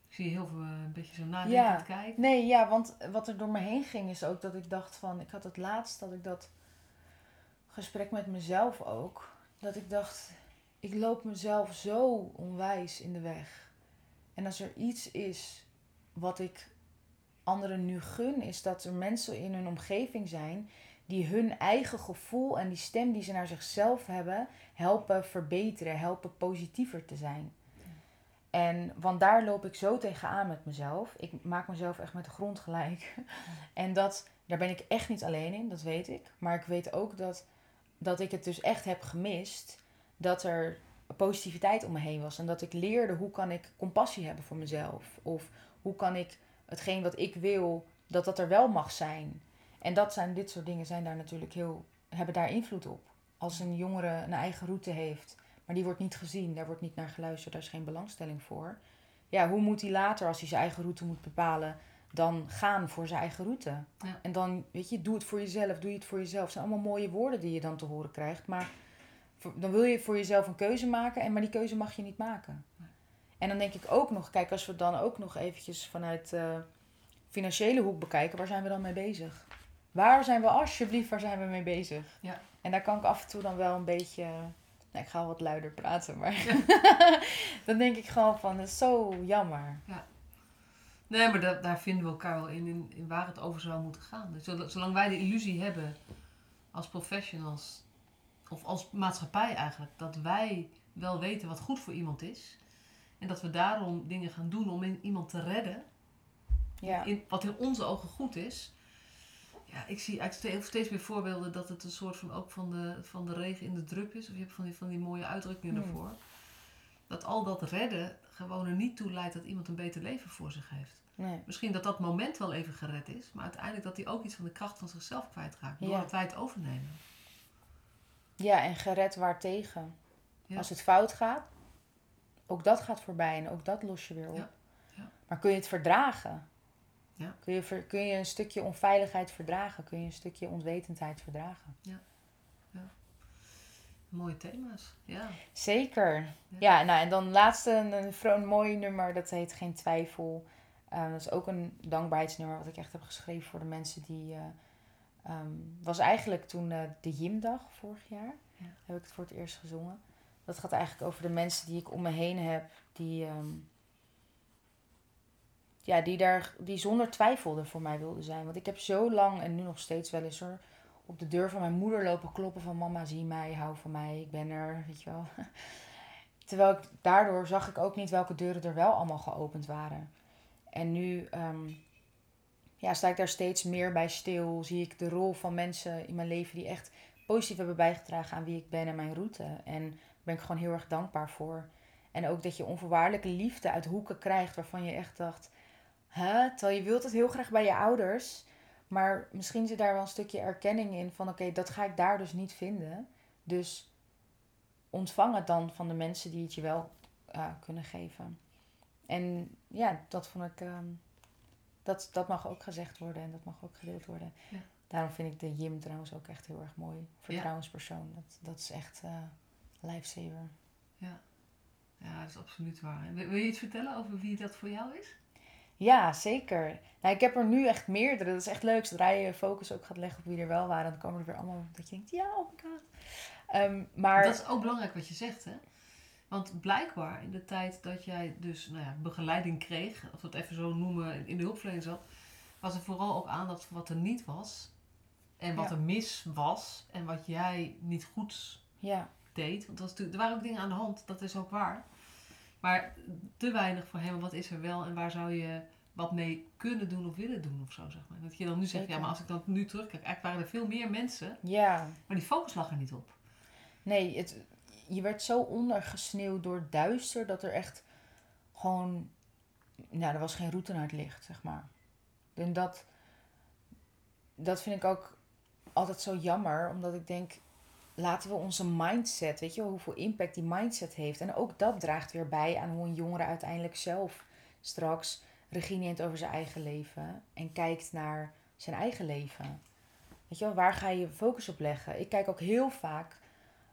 Ik zie je heel veel eh, een beetje zo nadenkend kijken. Nee, ja, want wat er door me heen ging is ook dat ik dacht van... Ik had het laatst dat ik dat gesprek met mezelf ook. Dat ik dacht, ik loop mezelf zo onwijs in de weg. En als er iets is wat ik anderen nu gun... is dat er mensen in hun omgeving zijn... die hun eigen gevoel en die stem die ze naar zichzelf hebben... helpen verbeteren, helpen positiever te zijn. En want daar loop ik zo tegenaan met mezelf. Ik maak mezelf echt met de grond gelijk. En dat, daar ben ik echt niet alleen in, dat weet ik. Maar ik weet ook dat, dat ik het dus echt heb gemist. Dat er positiviteit om me heen was. En dat ik leerde hoe kan ik compassie hebben voor mezelf. Of hoe kan ik hetgeen wat ik wil, dat dat er wel mag zijn. En dat zijn, dit soort dingen zijn daar natuurlijk heel, hebben daar invloed op. Als een jongere een eigen route heeft maar die wordt niet gezien, daar wordt niet naar geluisterd, daar is geen belangstelling voor. Ja, hoe moet hij later, als hij zijn eigen route moet bepalen, dan gaan voor zijn eigen route? Ja. En dan, weet je, doe het voor jezelf, doe je het voor jezelf. Het zijn allemaal mooie woorden die je dan te horen krijgt, maar dan wil je voor jezelf een keuze maken, en maar die keuze mag je niet maken. En dan denk ik ook nog, kijk, als we dan ook nog eventjes vanuit eh, financiële hoek bekijken, waar zijn we dan mee bezig? Waar zijn we alsjeblieft, waar zijn we mee bezig? Ja. En daar kan ik af en toe dan wel een beetje, nou, ik ga wel wat luider praten, maar dan denk ik gewoon van, dat is zo jammer. Nee, maar da- daar vinden we elkaar wel in, in, in waar het over zou moeten gaan. Dus zol- zolang wij de illusie hebben als professionals, of als maatschappij eigenlijk, dat wij wel weten wat goed voor iemand is. En dat we daarom dingen gaan doen om in- iemand te redden. Ja. In, wat in onze ogen goed is. Ja, ik zie eigenlijk steeds, meer voorbeelden dat het een soort van ook van de, van de regen in de drup is. Of je hebt van die, van die mooie uitdrukkingen Hmm. daarvoor. Dat al dat redden gewoon er niet toe leidt dat iemand een beter leven voor zich heeft. Nee. Misschien dat dat moment wel even gered is, maar uiteindelijk dat hij ook iets van de kracht van zichzelf kwijtraakt. Ja. Doordat wij het overnemen. Ja, en gered waartegen. Ja. Als het fout gaat, ook dat gaat voorbij en ook dat los je weer op. Ja. Maar kun je het verdragen? Ja. Kun, je ver- kun je een stukje onveiligheid verdragen? Kun je een stukje onwetendheid verdragen? Mooie thema's. Ja. Zeker. Ja. Ja, nou en dan laatste een, een, mooi nummer, dat heet Geen Twijfel. Eh, dat is ook een dankbaarheidsnummer wat ik echt heb geschreven voor de mensen die... eh ehm, was eigenlijk toen eh, de Jimdag vorig jaar. Ja. Heb ik het voor het eerst gezongen. Dat gaat eigenlijk over de mensen die ik om me heen heb. Die, ehm, ja, die, daar, die zonder twijfel er voor mij wilden zijn. Want ik heb zo lang, en nu nog steeds wel eens hoor... op de deur van mijn moeder lopen kloppen van... Mama, zie mij, hou van mij, ik ben er, weet je wel. Terwijl ik, daardoor zag ik ook niet welke deuren er wel allemaal geopend waren. En nu ehm, ja, sta ik daar steeds meer bij stil. Zie ik de rol van mensen in mijn leven die echt positief hebben bijgedragen aan wie ik ben en mijn route. En daar ben ik gewoon heel erg dankbaar voor. En ook dat je onvoorwaardelijke liefde uit hoeken krijgt waarvan je echt dacht... Huh? Terwijl je wilt het heel graag bij je ouders. Maar misschien zit daar wel een stukje erkenning in van... Oké, dat ga ik daar dus niet vinden. Dus ontvang het dan van de mensen die het je wel eh, kunnen geven. En ja, dat vond ik... ehm, dat, dat mag ook gezegd worden en dat mag ook gedeeld worden. Ja. Daarom vind ik de Jim trouwens ook echt heel erg mooi. Vertrouwenspersoon. Dat, dat is echt eh lifesaver. Ja. ja, dat is absoluut waar. Wil wil je iets vertellen over wie dat voor jou is? Ja, zeker. Nou, ik heb er nu echt meerdere. Dat is echt leuk. Zodra je focus ook gaat leggen op wie er wel waren, dan komen er weer allemaal dat je denkt, ja, oh my god. Ehm, maar Dat is ook belangrijk wat je zegt, hè? Want blijkbaar in de tijd dat jij dus nou ja, begeleiding kreeg, of we het even zo noemen, in de hulpverlening zat, was er vooral ook aandacht voor wat er niet was. En wat Ja. er mis was. En wat jij niet goed ja, deed. Want dat was natuurlijk, er waren ook dingen aan de hand, dat is ook waar. Maar te weinig voor hem, wat is er wel en waar zou je wat mee kunnen doen of willen doen of zo, zeg maar. Dat je dan nu zegt, Zeker. ja, maar als ik dan nu terugkijk, eigenlijk waren er veel meer mensen, ja. maar die focus lag er niet op. Nee, het, je werd zo ondergesneeuwd door duister dat er echt gewoon. Nou, er was geen route naar het licht, zeg maar. En dat. Dat vind ik ook altijd zo jammer, omdat ik denk. Laten we onze mindset, weet je wel, hoeveel impact die mindset heeft. En ook dat draagt weer bij aan hoe een jongere uiteindelijk zelf straks regie neemt over zijn eigen leven. En kijkt naar zijn eigen leven. Weet je wel, waar ga je je focus op leggen? Ik kijk ook heel vaak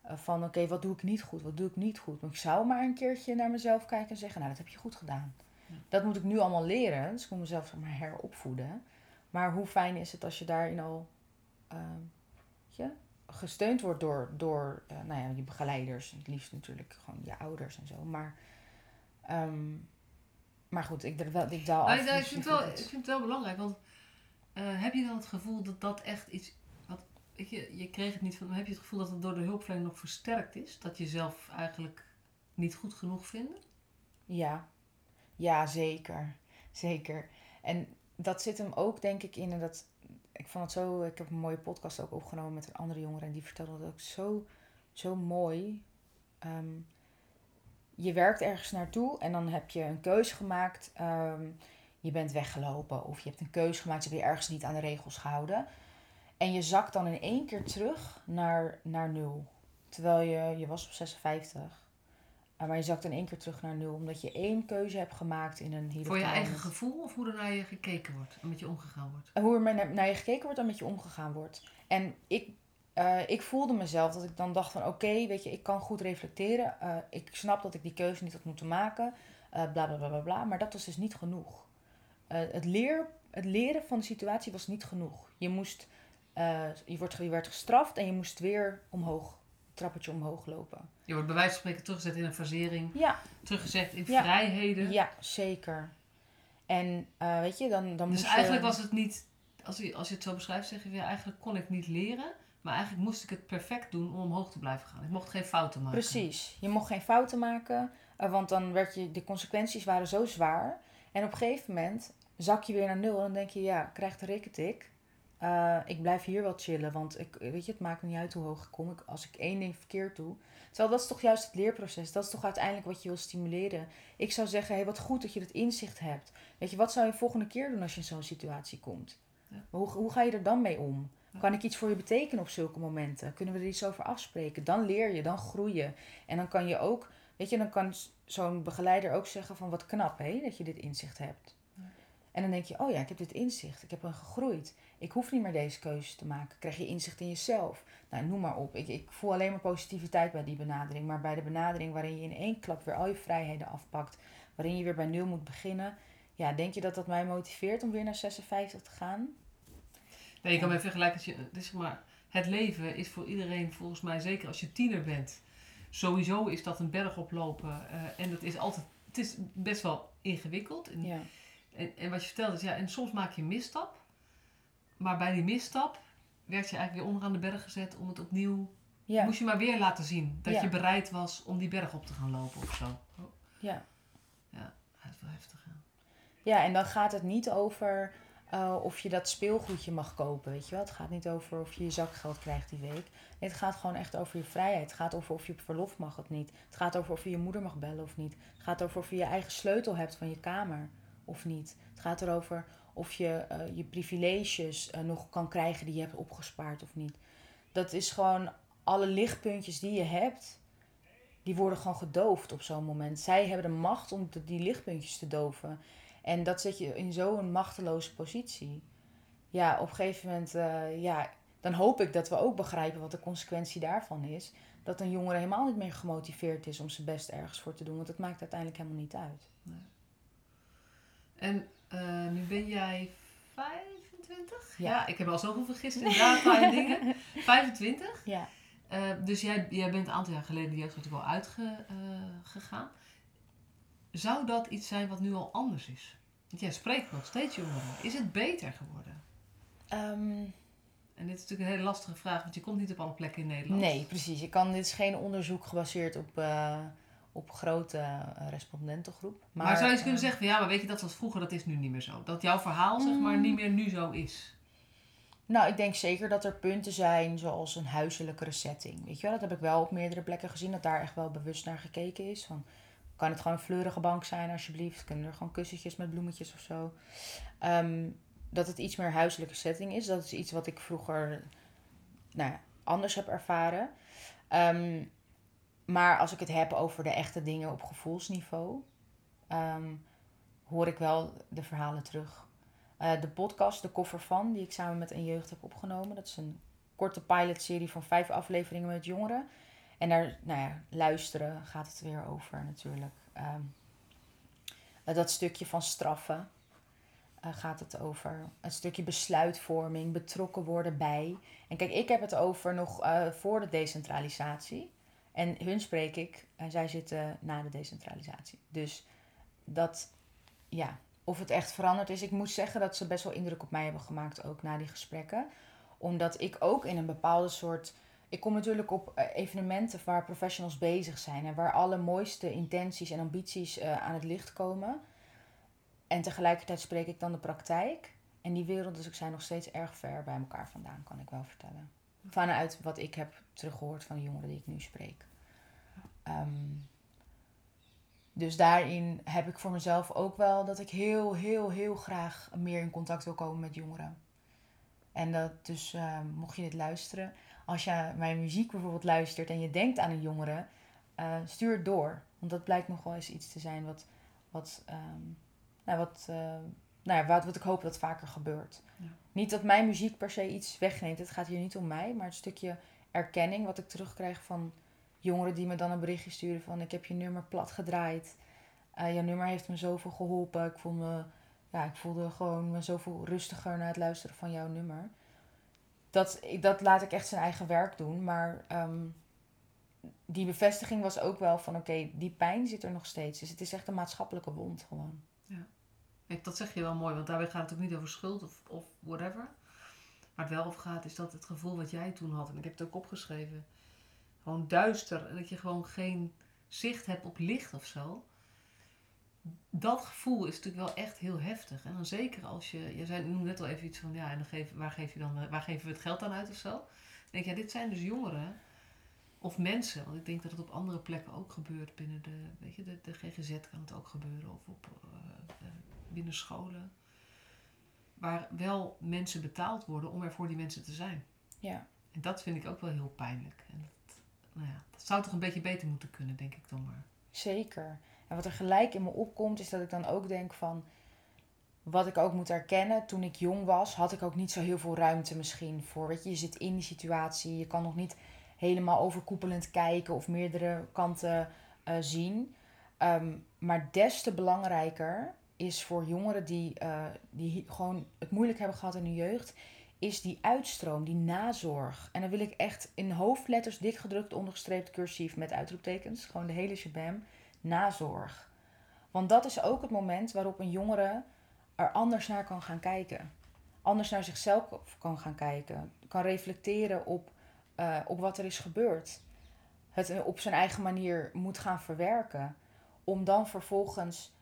eh, van oké, wat doe ik niet goed, wat doe ik niet goed. Maar ik zou maar een keertje naar mezelf kijken en zeggen, nou dat heb je goed gedaan. Dat moet ik nu allemaal leren, dus ik moet mezelf maar heropvoeden. Maar hoe fijn is het als je daarin al weet je, gesteund wordt door, door eh, nou ja, je begeleiders. Het liefst natuurlijk gewoon je ouders en zo. Maar, ehm, maar goed, ik, wel, ik daal af. ik, ik vind wel, vindt ik vind het wel belangrijk, want eh, heb je dan het gevoel dat dat echt iets... Wat, weet je, je kreeg het niet van... maar Heb je het gevoel dat het door de hulpverlening nog versterkt is? Dat je zelf eigenlijk niet goed genoeg vinden? Ja, ja, zeker. Zeker. En dat zit hem ook, denk ik, in. Dat, ik vond het zo. Ik heb een mooie podcast ook opgenomen met een andere jongere. En die vertelde dat ook zo, zo mooi. Ehm, je werkt ergens naartoe en dan heb je een keuze gemaakt. Ehm, je bent weggelopen of je hebt een keuze gemaakt. Je hebt je ergens niet aan de regels gehouden. En je zakt dan in één keer terug naar, naar nul. Terwijl je, je was op 56. Uh, Maar je zakt in één keer terug naar nul. Omdat je één keuze hebt gemaakt in een hele Voor je eigen gevoel of hoe er naar je gekeken wordt en met je omgegaan wordt? Hoe er naar, naar je gekeken wordt en met je omgegaan wordt. En ik, eh, ik voelde mezelf dat ik dan dacht van oké, weet je, ik kan goed reflecteren. Eh, ik snap dat ik die keuze niet had moeten maken. eh bla bla bla bla bla. Maar dat was dus niet genoeg. Het, leer, het leren van de situatie was niet genoeg. Je moest, je, wordt, je werd gestraft en je moest weer omhoog, trappetje omhoog lopen. Je wordt bij wijze van spreken teruggezet in een fasering, Ja, teruggezet in Ja. vrijheden. ja zeker. En eh, weet je, dan, dan Dus moest eigenlijk je... was het niet, als je, als je het zo beschrijft, zeg je ja, eigenlijk kon ik niet leren, maar eigenlijk moest ik het perfect doen om omhoog te blijven gaan. Ik mocht geen fouten maken. Precies. Je mocht geen fouten maken, eh, want dan werd je, de consequenties waren zo zwaar. En op een gegeven moment zak je weer naar nul. En dan denk je, ja, krijg de rikketik. Uh, ik blijf hier wel chillen, want ik, weet je, het maakt niet uit hoe hoog ik kom. Ik, als ik één ding verkeerd doe. Terwijl dat is toch juist het leerproces. Dat is toch uiteindelijk wat je wil stimuleren. Ik zou zeggen, hey, wat goed dat je dat inzicht hebt. Weet je, wat zou je volgende keer doen als je in zo'n situatie komt? Ja. hoe, hoe ga je er dan mee om? Kan ik iets voor je betekenen op zulke momenten? Kunnen we er iets over afspreken? Dan leer je, dan groei je. En dan kan je ook, weet je, dan kan zo'n begeleider ook zeggen van wat knap hè, dat je dit inzicht hebt. En dan denk je, oh ja, ik heb dit inzicht, ik heb er gegroeid. Ik hoef niet meer deze keuze te maken. Krijg je inzicht in jezelf? Nou, noem maar op. Ik, ik voel alleen maar positiviteit bij die benadering. Maar bij de benadering waarin je in één klap weer al je vrijheden afpakt, waarin je weer bij nul moet beginnen, ja, denk je dat dat mij motiveert om weer naar 56 te gaan? Nee, je kan mij vergelijken. Als je, dus zeg maar, het leven is voor iedereen volgens mij, zeker als je tiener bent, sowieso is dat een berg oplopen. Uh, en dat is altijd, het is best wel ingewikkeld. En, ja. En, en wat je vertelt is, ja, en soms maak je een misstap. Maar bij die misstap werd je eigenlijk weer onderaan de berg gezet om het opnieuw. Ja. Moest je maar weer laten zien dat je bereid was om die berg op te gaan lopen of zo. Ja. Ja, dat is wel heftig. Ja. ja, en dan gaat het niet over uh, of je dat speelgoedje mag kopen, weet je wel. Het gaat niet over of je je zakgeld krijgt die week. Nee, het gaat gewoon echt over je vrijheid. Het gaat over of je op verlof mag of niet. Het gaat over of je je moeder mag bellen of niet. Het gaat over of je je eigen sleutel hebt van je kamer of niet. Het gaat erover of je uh, je privileges uh, nog kan krijgen die je hebt opgespaard of niet. Dat is gewoon alle lichtpuntjes die je hebt, die worden gewoon gedoofd op zo'n moment. Zij hebben de macht om die lichtpuntjes te doven. En dat zet je in zo'n machteloze positie. Ja, op een gegeven moment, uh, ja, dan hoop ik dat we ook begrijpen wat de consequentie daarvan is. Dat een jongere helemaal niet meer gemotiveerd is om zijn best ergens voor te doen. Want het maakt uiteindelijk helemaal niet uit. En uh, nu ben jij 25? Ja. ja. ik heb al zoveel vergist in data en dingen. 25? Ja. Uh, dus jij, jij bent een aantal jaar geleden de jeugd natuurlijk al uitgegaan. Zou dat iets zijn wat nu al anders is? Want jij spreekt nog steeds jongeren. Is het beter geworden? Um, en dit is natuurlijk een hele lastige vraag, want je komt niet op alle plekken in Nederland. Nee, precies. Je kan, dit is geen onderzoek gebaseerd op, uh, op grote uh, respondentengroep. Maar, maar, zou je eens kunnen uh, zeggen van ja, maar weet je, dat was vroeger, dat is nu niet meer zo. Dat jouw verhaal, zeg maar, niet meer nu zo is. Nou, ik denk zeker dat er punten zijn zoals een huiselijke setting. Weet je wel, dat heb ik wel op meerdere plekken gezien, dat daar echt wel bewust naar gekeken is. Van, kan het gewoon een fleurige bank zijn, alsjeblieft? Kunnen er gewoon kussentjes met bloemetjes of zo? Um, dat het iets meer huiselijke setting is. Dat is iets wat ik vroeger nou ja, anders heb ervaren. Um, maar als ik het heb over de echte dingen op gevoelsniveau, um, hoor ik wel de verhalen terug. Uh, de podcast, de koffer van, die ik samen met een jeugd heb opgenomen. Dat is een korte pilotserie van vijf afleveringen met jongeren. En daar, nou ja, luisteren gaat het weer over natuurlijk. Um, dat stukje van straffen uh, gaat het over. Een stukje besluitvorming, betrokken worden bij. En kijk, ik heb het over nog voor de decentralisatie. En hun spreek ik en zij zitten na de decentralisatie. Dus dat, ja, of het echt veranderd is. Ik moet zeggen dat ze best wel indruk op mij hebben gemaakt, ook na die gesprekken. Omdat ik ook in een bepaalde soort ik kom natuurlijk op eh, evenementen waar professionals bezig zijn en waar alle mooiste intenties en ambities uh, aan het licht komen. En tegelijkertijd spreek ik dan de praktijk. En die werelden dus zijn nog steeds erg ver bij elkaar vandaan, kan ik wel vertellen. Vanuit wat ik heb teruggehoord van de jongeren die ik nu spreek. Um, dus daarin heb ik voor mezelf ook wel dat ik heel, heel, heel graag meer in contact wil komen met jongeren. En dat dus, uh, mocht je dit luisteren, als je mijn muziek bijvoorbeeld luistert en je denkt aan een jongere, uh, stuur het door. Want dat blijkt nog wel eens iets te zijn wat, wat, um, nou, wat, uh, nou ja, wat, wat ik hoop dat vaker gebeurt. Ja. Niet dat mijn muziek per se iets wegneemt. Het gaat hier niet om mij, maar het stukje erkenning wat ik terugkrijg van jongeren die me dan een berichtje sturen van ik heb je nummer plat gedraaid. Uh, je nummer heeft me zoveel geholpen. Ik, voel me, ja, ik voelde gewoon me zoveel rustiger na het luisteren van jouw nummer dat, dat laat ik echt zijn eigen werk doen. Maar um, die bevestiging was ook wel van oké, die pijn zit er nog steeds. Dus het is echt een maatschappelijke wond gewoon. Dat zeg je wel mooi, want daarbij gaat het ook niet over schuld of, of whatever. Waar het wel over gaat, is dat het gevoel wat jij toen had, en ik heb het ook opgeschreven, gewoon duister en dat je gewoon geen zicht hebt op licht of zo. dat gevoel is natuurlijk wel echt heel heftig. En dan zeker als je, je zei noemde net al even iets van, ja, en dan geef, waar, geef je dan, waar geven we het geld aan uit of zo? Dan denk je, ja, dit zijn dus jongeren of mensen. Want ik denk dat het op andere plekken ook gebeurt. Binnen de, weet je, de, de GGZ kan het ook gebeuren. Of op, uh, binnen scholen. Waar wel mensen betaald worden om er voor die mensen te zijn. Ja. En dat vind ik ook wel heel pijnlijk. En dat, nou ja, dat zou toch een beetje beter moeten kunnen, denk ik dan maar. Zeker. En wat er gelijk in me opkomt, is dat ik dan ook denk van. Wat ik ook moet erkennen, toen ik jong was, had ik ook niet zo heel veel ruimte misschien voor. Weet je, je zit in die situatie, je kan nog niet helemaal overkoepelend kijken of meerdere kanten uh, zien. Um, maar des te belangrijker is voor jongeren die, uh, die gewoon het moeilijk hebben gehad in hun jeugd, is die uitstroom, die nazorg. En dan wil ik echt in hoofdletters dik gedrukt, ondergestreept, cursief met uitroeptekens, gewoon de hele shabam, nazorg. Want dat is ook het moment waarop een jongere er anders naar kan gaan kijken. Anders naar zichzelf kan gaan kijken. Kan reflecteren op, uh, op wat er is gebeurd. Het op zijn eigen manier moet gaan verwerken. Om dan vervolgens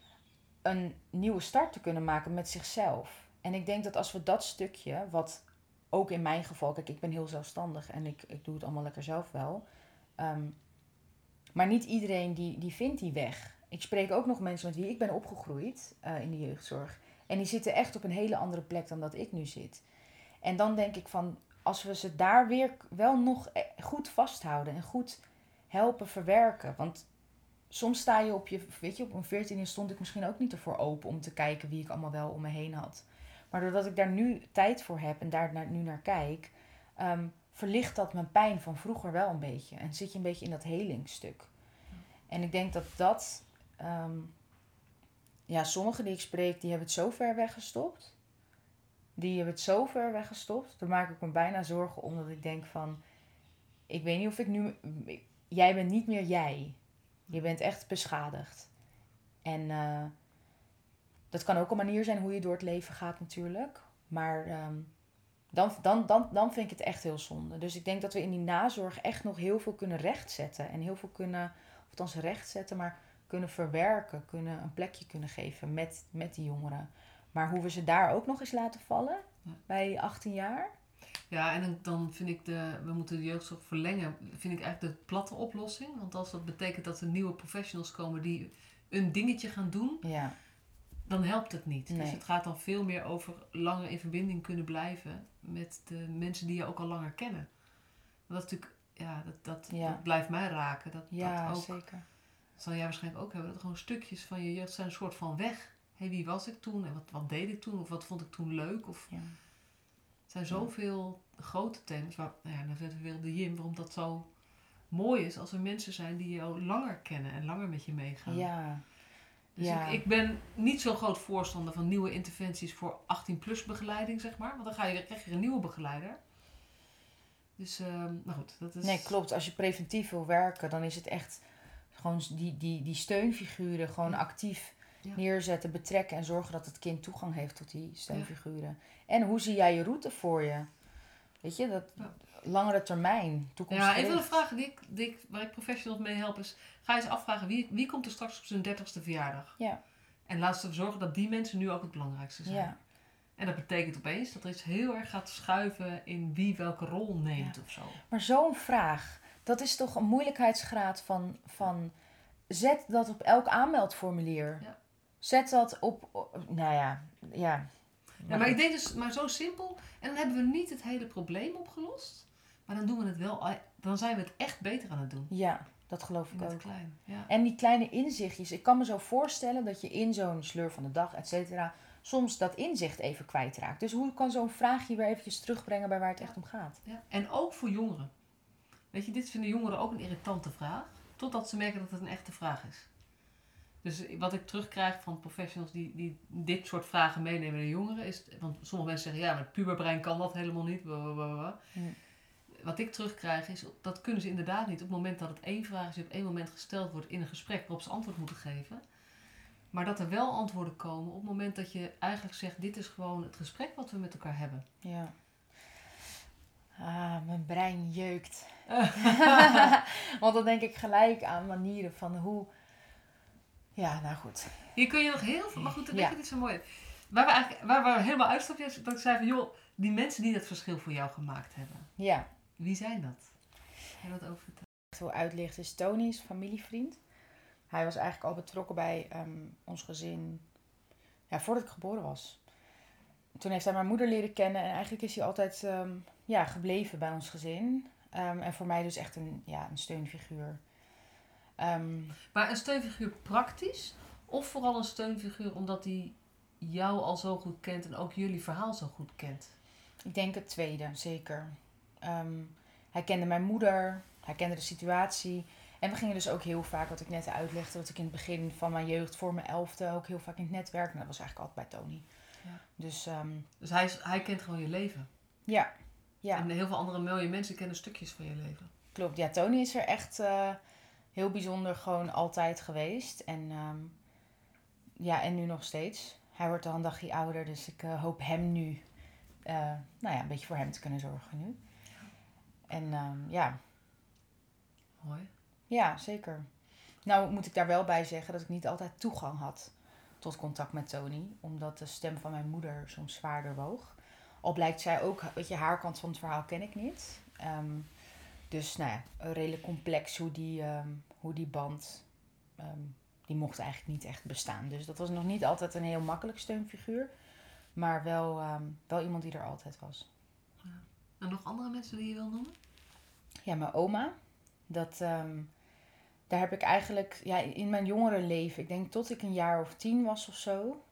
een nieuwe start te kunnen maken met zichzelf. En ik denk dat als we dat stukje, wat ook in mijn geval, kijk, ik ben heel zelfstandig en ik, ik doe het allemaal lekker zelf wel. Um, maar niet iedereen die, die vindt die weg. Ik spreek ook nog mensen met wie ik ben opgegroeid uh, in de jeugdzorg. En die zitten echt op een hele andere plek dan dat ik nu zit. En dan denk ik van, als we ze daar weer wel nog e-, goed vasthouden en goed helpen verwerken. Want soms sta je op je, weet je, op een veertiende stond ik misschien ook niet ervoor open om te kijken wie ik allemaal wel om me heen had. Maar doordat ik daar nu tijd voor heb en daar naar, nu naar kijk, um, verlicht dat mijn pijn van vroeger wel een beetje. En zit je een beetje in dat helingstuk. En ik denk dat dat, um, ja, sommigen die ik spreek, die hebben het zo ver weggestopt. Die hebben het zo ver weggestopt. Daar maak ik me bijna zorgen omdat ik denk van, ik weet niet of ik nu, jij bent niet meer jij. Je bent echt beschadigd. En uh, dat kan ook een manier zijn hoe je door het leven gaat natuurlijk. Maar um, dan, dan, dan, dan vind ik het echt heel zonde. Dus ik denk dat we in die nazorg echt nog heel veel kunnen rechtzetten. En heel veel kunnen, of althans rechtzetten, maar kunnen verwerken. Kunnen een plekje kunnen geven met, met die jongeren. Maar hoe we ze daar ook nog eens laten vallen, ja. bij 18 jaar. Ja, en dan vind ik de, we moeten de jeugdzorg verlengen, vind ik eigenlijk de platte oplossing. Want als dat betekent dat er nieuwe professionals komen die een dingetje gaan doen, ja. dan helpt het niet. Nee. Dus het gaat dan veel meer over langer in verbinding kunnen blijven met de mensen die je ook al langer kennen. Want dat natuurlijk, ja, dat, dat, ja. dat blijft mij raken. Dat, ja, dat ook, zeker. Dat zal jij waarschijnlijk ook hebben. Dat gewoon stukjes van je jeugd zijn een soort van weg. Hé, hey, wie was ik toen? En wat, wat deed ik toen? Of wat vond ik toen leuk? Of, ja. Er zijn zoveel grote thema's. Waar, nou ja, dan zetten we weer de Jim. Waarom dat zo mooi is als er mensen zijn die jou langer kennen. En langer met je meegaan. Ja. Dus Ja. ik, ik ben niet zo'n groot voorstander van nieuwe interventies voor 18-plus begeleiding, zeg maar. Want dan ga je, krijg je een nieuwe begeleider. Dus, ehm, nou goed, dat is... Nee, klopt. Als je preventief wil werken, dan is het echt gewoon die, die, die steunfiguren gewoon actief Ja. neerzetten, betrekken en zorgen dat het kind toegang heeft tot die steunfiguren. En hoe zie jij je route voor je? Weet je, dat Ja. langere termijn, toekomst. Ja, een van de vragen die ik, die ik, waar ik professionals mee help is... Ga eens afvragen, wie, wie komt er straks op zijn 30ste verjaardag? Ja. En laat ze ervoor zorgen dat die mensen nu ook het belangrijkste zijn. Ja, En dat betekent opeens dat er iets heel erg gaat schuiven in wie welke rol neemt of zo. maar zo'n vraag, dat is toch een moeilijkheidsgraad van, van zet dat op elk aanmeldformulier. Ja. Zet dat op, nou ja, ja. Ja, maar ik denk dus, maar zo simpel. En dan hebben we niet het hele probleem opgelost. Maar dan doen we het wel, dan zijn we het echt beter aan het doen. Ja, dat geloof ik ook. klein. Ja. En die kleine inzichtjes. Ik kan me zo voorstellen dat je in zo'n sleur van de dag, et cetera, soms dat inzicht even kwijtraakt. Dus hoe kan zo'n vraagje weer eventjes terugbrengen bij waar het echt om gaat? Ja. En ook voor jongeren. Weet je, dit vinden jongeren ook een irritante vraag. Totdat ze merken dat het een echte vraag is. Dus wat ik terugkrijg van professionals die, die dit soort vragen meenemen naar jongeren is... Want sommige mensen zeggen, ja, maar het puberbrein kan dat helemaal niet. blablabla. Wat ik terugkrijg is, dat kunnen ze inderdaad niet. Op het moment dat het één vraag is die op één moment gesteld wordt in een gesprek waarop ze antwoord moeten geven. Maar dat er wel antwoorden komen op het moment dat je eigenlijk zegt, dit is gewoon het gesprek wat we met elkaar hebben. Ja. Ah, mijn brein jeukt. Want dan denk ik gelijk aan manieren van hoe. Ja, nou goed. Hier kun je nog heel veel... Maar goed, dat Ja. is zo mooi. Waar we, eigenlijk, waar we helemaal uitstapten, is dat ik zei van... joh, die mensen die dat verschil voor jou gemaakt hebben. Ja, Wie zijn dat? Kan je dat over wil uitlichten is Tony, is een familievriend. Hij was eigenlijk al betrokken bij ehm, ons gezin ja, voordat ik geboren was. Toen heeft hij mijn moeder leren kennen en eigenlijk is hij altijd ehm, ja, gebleven bij ons gezin. Ehm, en voor mij dus echt een, ja, een steunfiguur. Ehm, Maar een steunfiguur praktisch? Of vooral een steunfiguur omdat hij jou al zo goed kent en ook jullie verhaal zo goed kent? Ik denk het tweede, zeker. Ehm, hij kende mijn moeder, hij kende de situatie. En we gingen dus ook heel vaak, wat ik net uitlegde, dat ik in het begin van mijn jeugd voor mijn elfde ook heel vaak in het netwerk. Nou, dat was eigenlijk altijd bij Tony. Ja. Dus ehm, Dus hij, is- hij kent gewoon je leven. ja, ja, En heel veel andere mooie mensen kennen stukjes van je leven. klopt. Ja, Tony is er echt eh, heel bijzonder gewoon altijd geweest. En ehm, ja, en nu nog steeds. Hij wordt al een dagje ouder, dus ik eh, hoop hem nu, eh, nou ja, een beetje voor hem te kunnen zorgen nu. En ehm, ja, Mooi. Ja, zeker. Nou moet ik daar wel bij zeggen dat ik niet altijd toegang had tot contact met Tony. Omdat de stem van mijn moeder soms zwaarder woog. Al blijkt zij ook, weet je, haar kant van het verhaal ken ik niet. Ehm, dus nou ja, redelijk complex hoe die, ehm, hoe die band, ehm, die mocht eigenlijk niet echt bestaan. Dus dat was nog niet altijd een heel makkelijk steunfiguur. Maar wel, ehm, wel iemand die er altijd was. En nog andere mensen die je wil noemen? Ja, mijn oma. Dat, daar heb ik eigenlijk ja, in mijn jongere leven, ik denk tot ik een jaar of tien was of zo,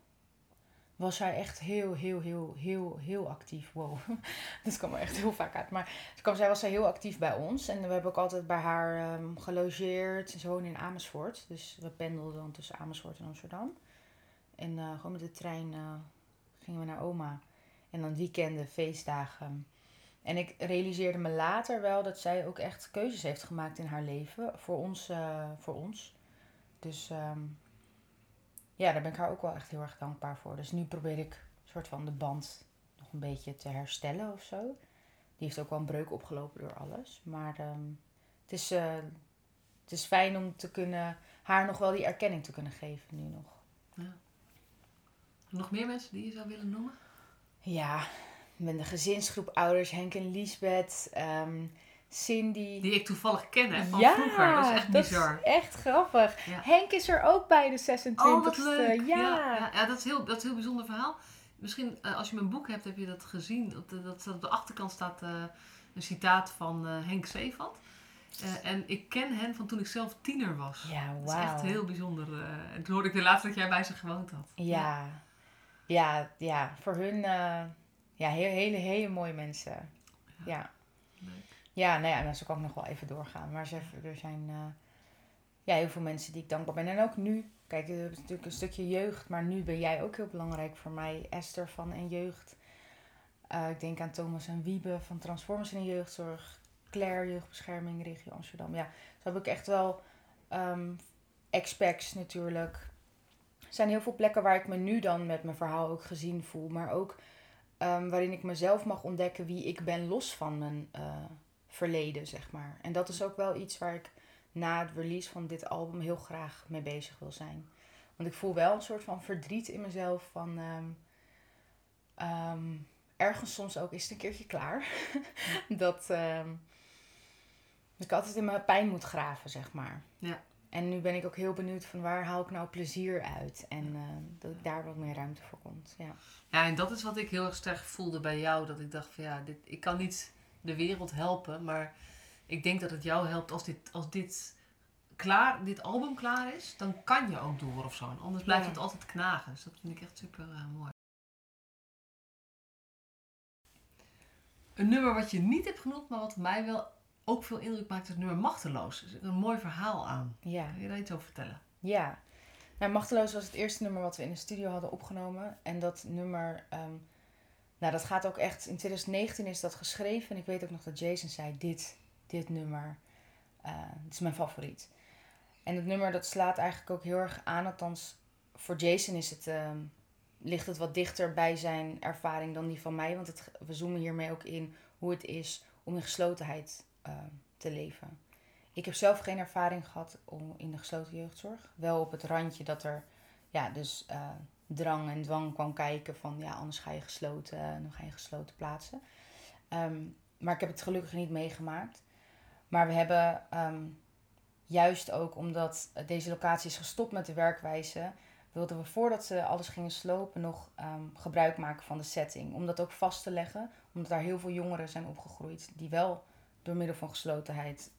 was zij echt heel, heel, heel, heel, heel actief. Wow, dat kwam er echt heel vaak uit. Maar kwam, zij was zij heel actief bij ons. En we hebben ook altijd bij haar ehm, gelogeerd. Ze woonde in Amersfoort. Dus we pendelden dan tussen Amersfoort en Amsterdam. En eh, gewoon met de trein eh, gingen we naar oma. En dan weekenden, feestdagen. En ik realiseerde me later wel dat zij ook echt keuzes heeft gemaakt in haar leven voor ons. eh, voor ons. Dus ehm, ja, daar ben ik haar ook wel echt heel erg dankbaar voor. Dus nu probeer ik een soort van de band nog een beetje te herstellen of zo. Die heeft ook wel een breuk opgelopen door alles. Maar ehm, het, is, eh, het is fijn om te kunnen, haar nog wel die erkenning te kunnen geven nu nog. Nog meer mensen die je zou willen noemen? Ja, met de gezinsgroep ouders, Henk en Liesbeth, ehm, Cindy. Die ik toevallig ken hè, van ja, vroeger. Dat is echt dat bizar. is echt grappig. Ja. Henk is er ook bij de 26e. Oh, wat leuk. Ja. Ja, dat, is heel, dat is een heel bijzonder verhaal. Misschien eh, als je mijn boek hebt, heb je dat gezien. Op de, dat, op de achterkant staat eh, een citaat van eh, Henk Zeevat. En ik ken hen van toen ik zelf tiener was. Ja, Dat is echt heel bijzonder. en toen hoorde ik weer laatst dat jij bij ze gewoond had. Ja. Ja, ja, voor hun ja, heel, hele, hele mooie mensen. Ja. Leuk. Ja, nou ja, nou, zo kan ik nog wel even doorgaan. Maar er zijn eh, ja, heel veel mensen die ik dankbaar ben. En ook nu, kijk, we hebben natuurlijk een stukje jeugd, maar nu ben jij ook heel belangrijk voor mij. Esther van En Jeugd. Eh, ik denk aan Thomas en Wiebe van Transformers in Jeugdzorg. Claire, Jeugdbescherming, Regio Amsterdam. Ja, zo heb ik echt wel expats natuurlijk. Er zijn heel veel plekken waar ik me nu dan met mijn verhaal ook gezien voel. Maar ook ehm, waarin ik mezelf mag ontdekken wie ik ben los van mijn eh, verleden, zeg maar. En dat is ook wel iets waar ik na het release van dit album heel graag mee bezig wil zijn. Want ik voel wel een soort van verdriet in mezelf van... ehm, ehm, ergens soms ook is het een keertje klaar. dat ehm, ik altijd in mijn pijn moet graven, zeg maar. Ja. En nu ben ik ook heel benieuwd van waar haal ik nou plezier uit. En ehm, dat ik daar wat meer ruimte voor komt. Ja. Ja, en dat is wat ik heel erg sterk voelde bij jou. Dat ik dacht van ja, dit, ik kan niet de wereld helpen. Maar ik denk dat het jou helpt als dit, als dit, klaar, dit album klaar is. Dan kan je ook door of zo. En anders blijft Ja. het altijd knagen. Dus dat vind ik echt super eh, mooi. Een nummer wat je niet hebt genoemd, maar wat mij wel ook veel indruk maakt, is het nummer Machteloos. Er zit een mooi verhaal aan. ja. Kun je daar iets over vertellen? Ja. Nou, Machteloos was het eerste nummer wat we in de studio hadden opgenomen. En dat nummer, ehm, nou dat gaat ook echt, in 2019 is dat geschreven. En ik weet ook nog dat Jason zei, dit, dit nummer, dit is mijn favoriet. En het nummer dat slaat eigenlijk ook heel erg aan, althans voor Jason is het, ehm, ligt het wat dichter bij zijn ervaring dan die van mij. Want het, we zoomen hiermee ook in hoe het is om in geslotenheid ehm, te leven. ik heb zelf geen ervaring gehad om in de gesloten jeugdzorg. Wel op het randje dat er ja, dus eh, drang en dwang kwam kijken van ja, anders ga je gesloten, en dan ga je gesloten plaatsen. Ehm, maar ik heb het gelukkig niet meegemaakt. Maar we hebben ehm, juist ook omdat deze locatie is gestopt met de werkwijze, wilden we voordat ze alles gingen slopen nog ehm, gebruik maken van de setting. Om dat ook vast te leggen, omdat daar heel veel jongeren zijn opgegroeid die wel door middel van geslotenheid.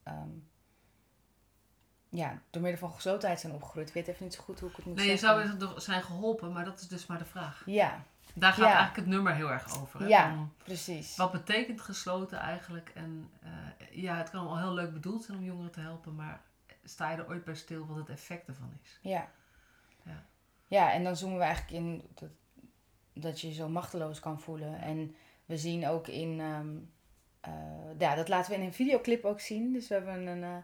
Ja, door middel van geslotenheid zijn opgegroeid. Ik weet even niet zo goed hoe ik het moet nee, zeggen. Nee, je zou zijn geholpen, maar dat is dus maar de vraag. Ja, daar gaat eigenlijk het nummer heel erg over. Hè? Ja, precies. Wat betekent gesloten eigenlijk? En uh, ja, het kan wel heel leuk bedoeld zijn om jongeren te helpen, maar sta je er ooit bij stil wat het effect ervan is? Ja. Ja, ja en dan zoomen we eigenlijk in dat, dat je je zo machteloos kan voelen. En we zien ook in, um, uh, ja, dat laten we in een videoclip ook zien. Dus we hebben een, uh,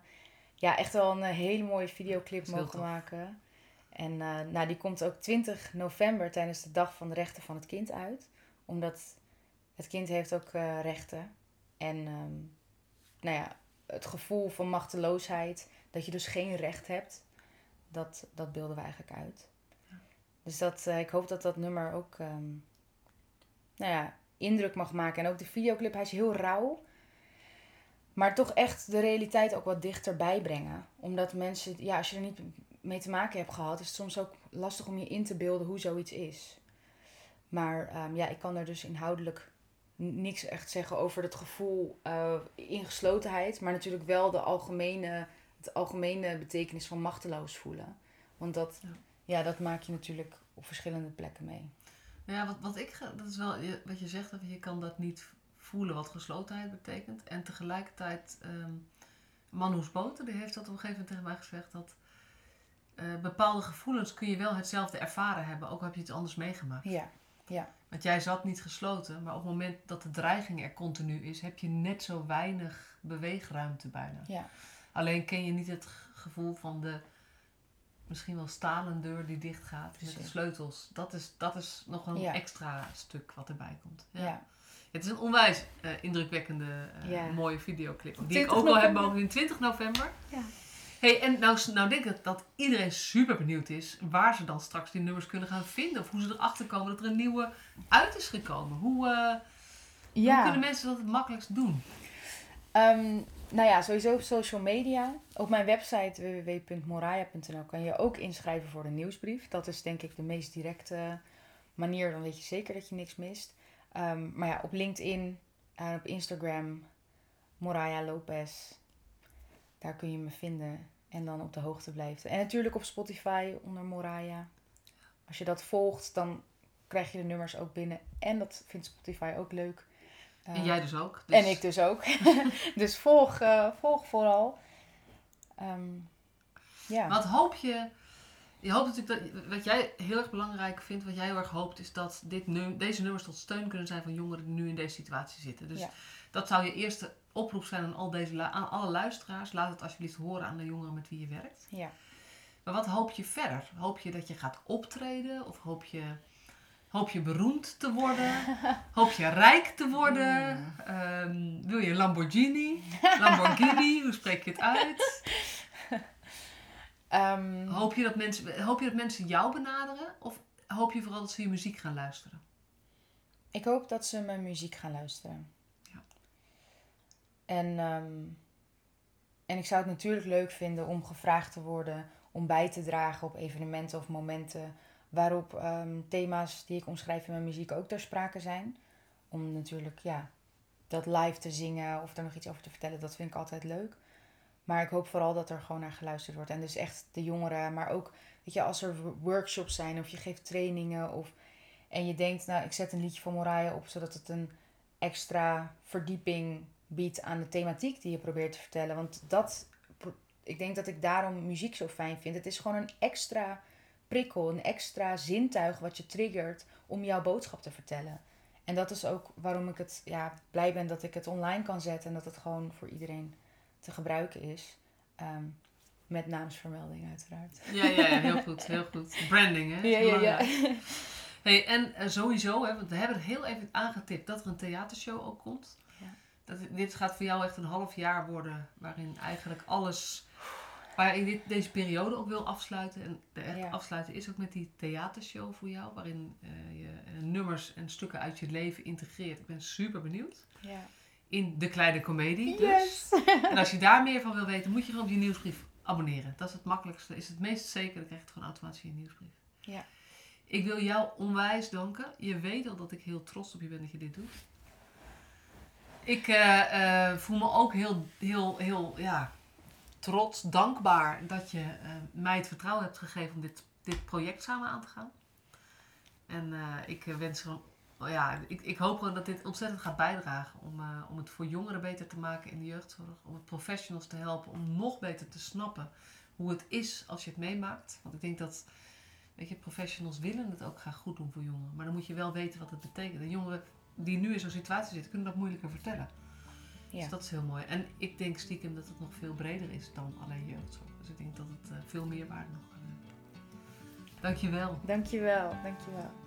ja, echt wel een hele mooie videoclip mogen maken. En uh, nou, die komt ook 20 november tijdens de Dag van de Rechten van het Kind uit. Omdat het kind heeft ook uh, rechten. En um, nou ja, het gevoel van machteloosheid, dat je dus geen recht hebt, dat, dat beelden we eigenlijk uit. Ja. Dus dat, uh, ik hoop dat dat nummer ook um, nou ja, indruk mag maken. En ook de videoclip, hij is heel rauw. Maar toch echt de realiteit ook wat dichterbij brengen. Omdat mensen, ja, als je er niet mee te maken hebt gehad, is het soms ook lastig om je in te beelden hoe zoiets is. Maar um, ja, ik kan er dus inhoudelijk niks echt zeggen over het gevoel uh, ingeslotenheid. Maar natuurlijk wel de algemene, het algemene betekenis van machteloos voelen. Want dat, ja. ja. dat maak je natuurlijk op verschillende plekken mee. Ja, wat, wat ik, dat is wel wat je zegt, dat je kan dat niet voelen wat geslotenheid betekent. En tegelijkertijd, um, Manhoes Boter, die heeft dat op een gegeven moment tegen mij gezegd, dat uh, bepaalde gevoelens kun je wel hetzelfde ervaren hebben, ook al heb je het anders meegemaakt. Ja, ja. Want jij zat niet gesloten, maar op het moment dat de dreiging er continu is, heb je net zo weinig beweegruimte bijna. Ja. Alleen ken je niet het gevoel van de misschien wel stalen deur die dicht gaat met de sleutels. Dat is, dat is nog een extra stuk wat erbij komt. Ja. ja. Het is een onwijs uh, indrukwekkende, uh, mooie videoclip. Die ik ook wel heb mogen in 20 november. Ja hey, en nou, nou denk ik dat iedereen super benieuwd is waar ze dan straks die nummers kunnen gaan vinden. Of hoe ze erachter komen dat er een nieuwe uit is gekomen. Hoe, uh, hoe kunnen mensen dat het makkelijkst doen? Um, nou ja, sowieso op social media. Op mijn website www.moraya.nl kan je ook inschrijven voor de nieuwsbrief. Dat is denk ik de meest directe manier. Dan weet je zeker dat je niks mist. Um, maar ja, op LinkedIn en op Instagram, Moraya Lopez. Daar kun je me vinden en dan op de hoogte blijven. En natuurlijk op Spotify onder Moraya. Als je dat volgt, dan krijg je de nummers ook binnen. En dat vindt Spotify ook leuk. en jij dus ook. Dus... En ik dus ook. dus volg, uh, volg vooral. Um, ja. Wat hoop je... Je hoopt natuurlijk dat... Wat jij heel erg belangrijk vindt, wat jij heel erg hoopt... is dat dit nu, deze nummers tot steun kunnen zijn van jongeren die nu in deze situatie zitten. Dus ja. dat zou je eerste oproep zijn aan, al deze, aan alle luisteraars. Laat het alsjeblieft horen aan de jongeren met wie je werkt. Ja. Maar wat hoop je verder? Hoop je dat je gaat optreden? Of hoop je, hoop je beroemd te worden? hoop je rijk te worden? Um, wil je Lamborghini? Lamborghini, hoe spreek je het uit? Um, hoop, je dat mensen, hoop je dat mensen jou benaderen? Of hoop je vooral dat ze je muziek gaan luisteren? Ik hoop dat ze mijn muziek gaan luisteren. En, ehm, en ik zou het natuurlijk leuk vinden om gevraagd te worden om bij te dragen op evenementen of momenten waarop um, thema's die ik omschrijf in mijn muziek ook ter sprake zijn. Om natuurlijk ja, dat live te zingen of er nog iets over te vertellen, dat vind ik altijd leuk. Maar ik hoop vooral dat er gewoon naar geluisterd wordt. En dus echt de jongeren, maar ook weet je, als er workshops zijn of je geeft trainingen of en je denkt, nou, ik zet een liedje van Moraya op zodat het een extra verdieping biedt aan de thematiek die je probeert te vertellen. Want dat, ik denk dat ik daarom muziek zo fijn vind. Het is gewoon een extra prikkel, een extra zintuig wat je triggert om jouw boodschap te vertellen. En dat is ook waarom ik het ja, blij ben dat ik het online kan zetten en dat het gewoon voor iedereen te gebruiken is. Ehm, met naamsvermelding uiteraard. Ja, ja, ja, heel goed, heel goed. Branding, hè? Ja, ja, ja. Hey, en uh, sowieso, hè, want we hebben het heel even aangetipt dat er een theatershow ook komt. Dat, dit gaat voor jou echt een half jaar worden waarin eigenlijk alles. Waar je dit, deze periode ook wil afsluiten. En de echt Ja. afsluiten is ook met die theatershow voor jou, waarin eh, je eh, nummers en stukken uit je leven integreert. Ik ben super benieuwd. Ja. In de kleine komedie. Dus. Yes! En als je daar meer van wil weten, moet je gewoon op die nieuwsbrief abonneren. Dat is het makkelijkste, is het meest zeker. Dan krijg je het gewoon automatisch in je nieuwsbrief. Ja. Ik wil jou onwijs danken. Je weet al dat ik heel trots op je ben dat je dit doet. Ik eh, eh, voel me ook heel, heel, heel ja, trots, dankbaar dat je eh, mij het vertrouwen hebt gegeven om dit, dit project samen aan te gaan. En ik wens gewoon, ja, ik, ik hoop gewoon dat dit ontzettend gaat bijdragen om, eh, om het voor jongeren beter te maken in de jeugdzorg. Om het professionals te helpen om nog beter te snappen hoe het is als je het meemaakt. Want ik denk dat, weet je, professionals willen het ook graag goed doen voor jongeren. Maar dan moet je wel weten wat het betekent. En jongeren die nu in zo'n situatie zitten, kunnen dat moeilijker vertellen. Ja. Dus dat is heel mooi. En ik denk stiekem dat het nog veel breder is dan alleen jeugdzorg. Dus ik denk dat het eh, veel meer waarde nog kan hebben. Dankjewel. Dankjewel, dankjewel.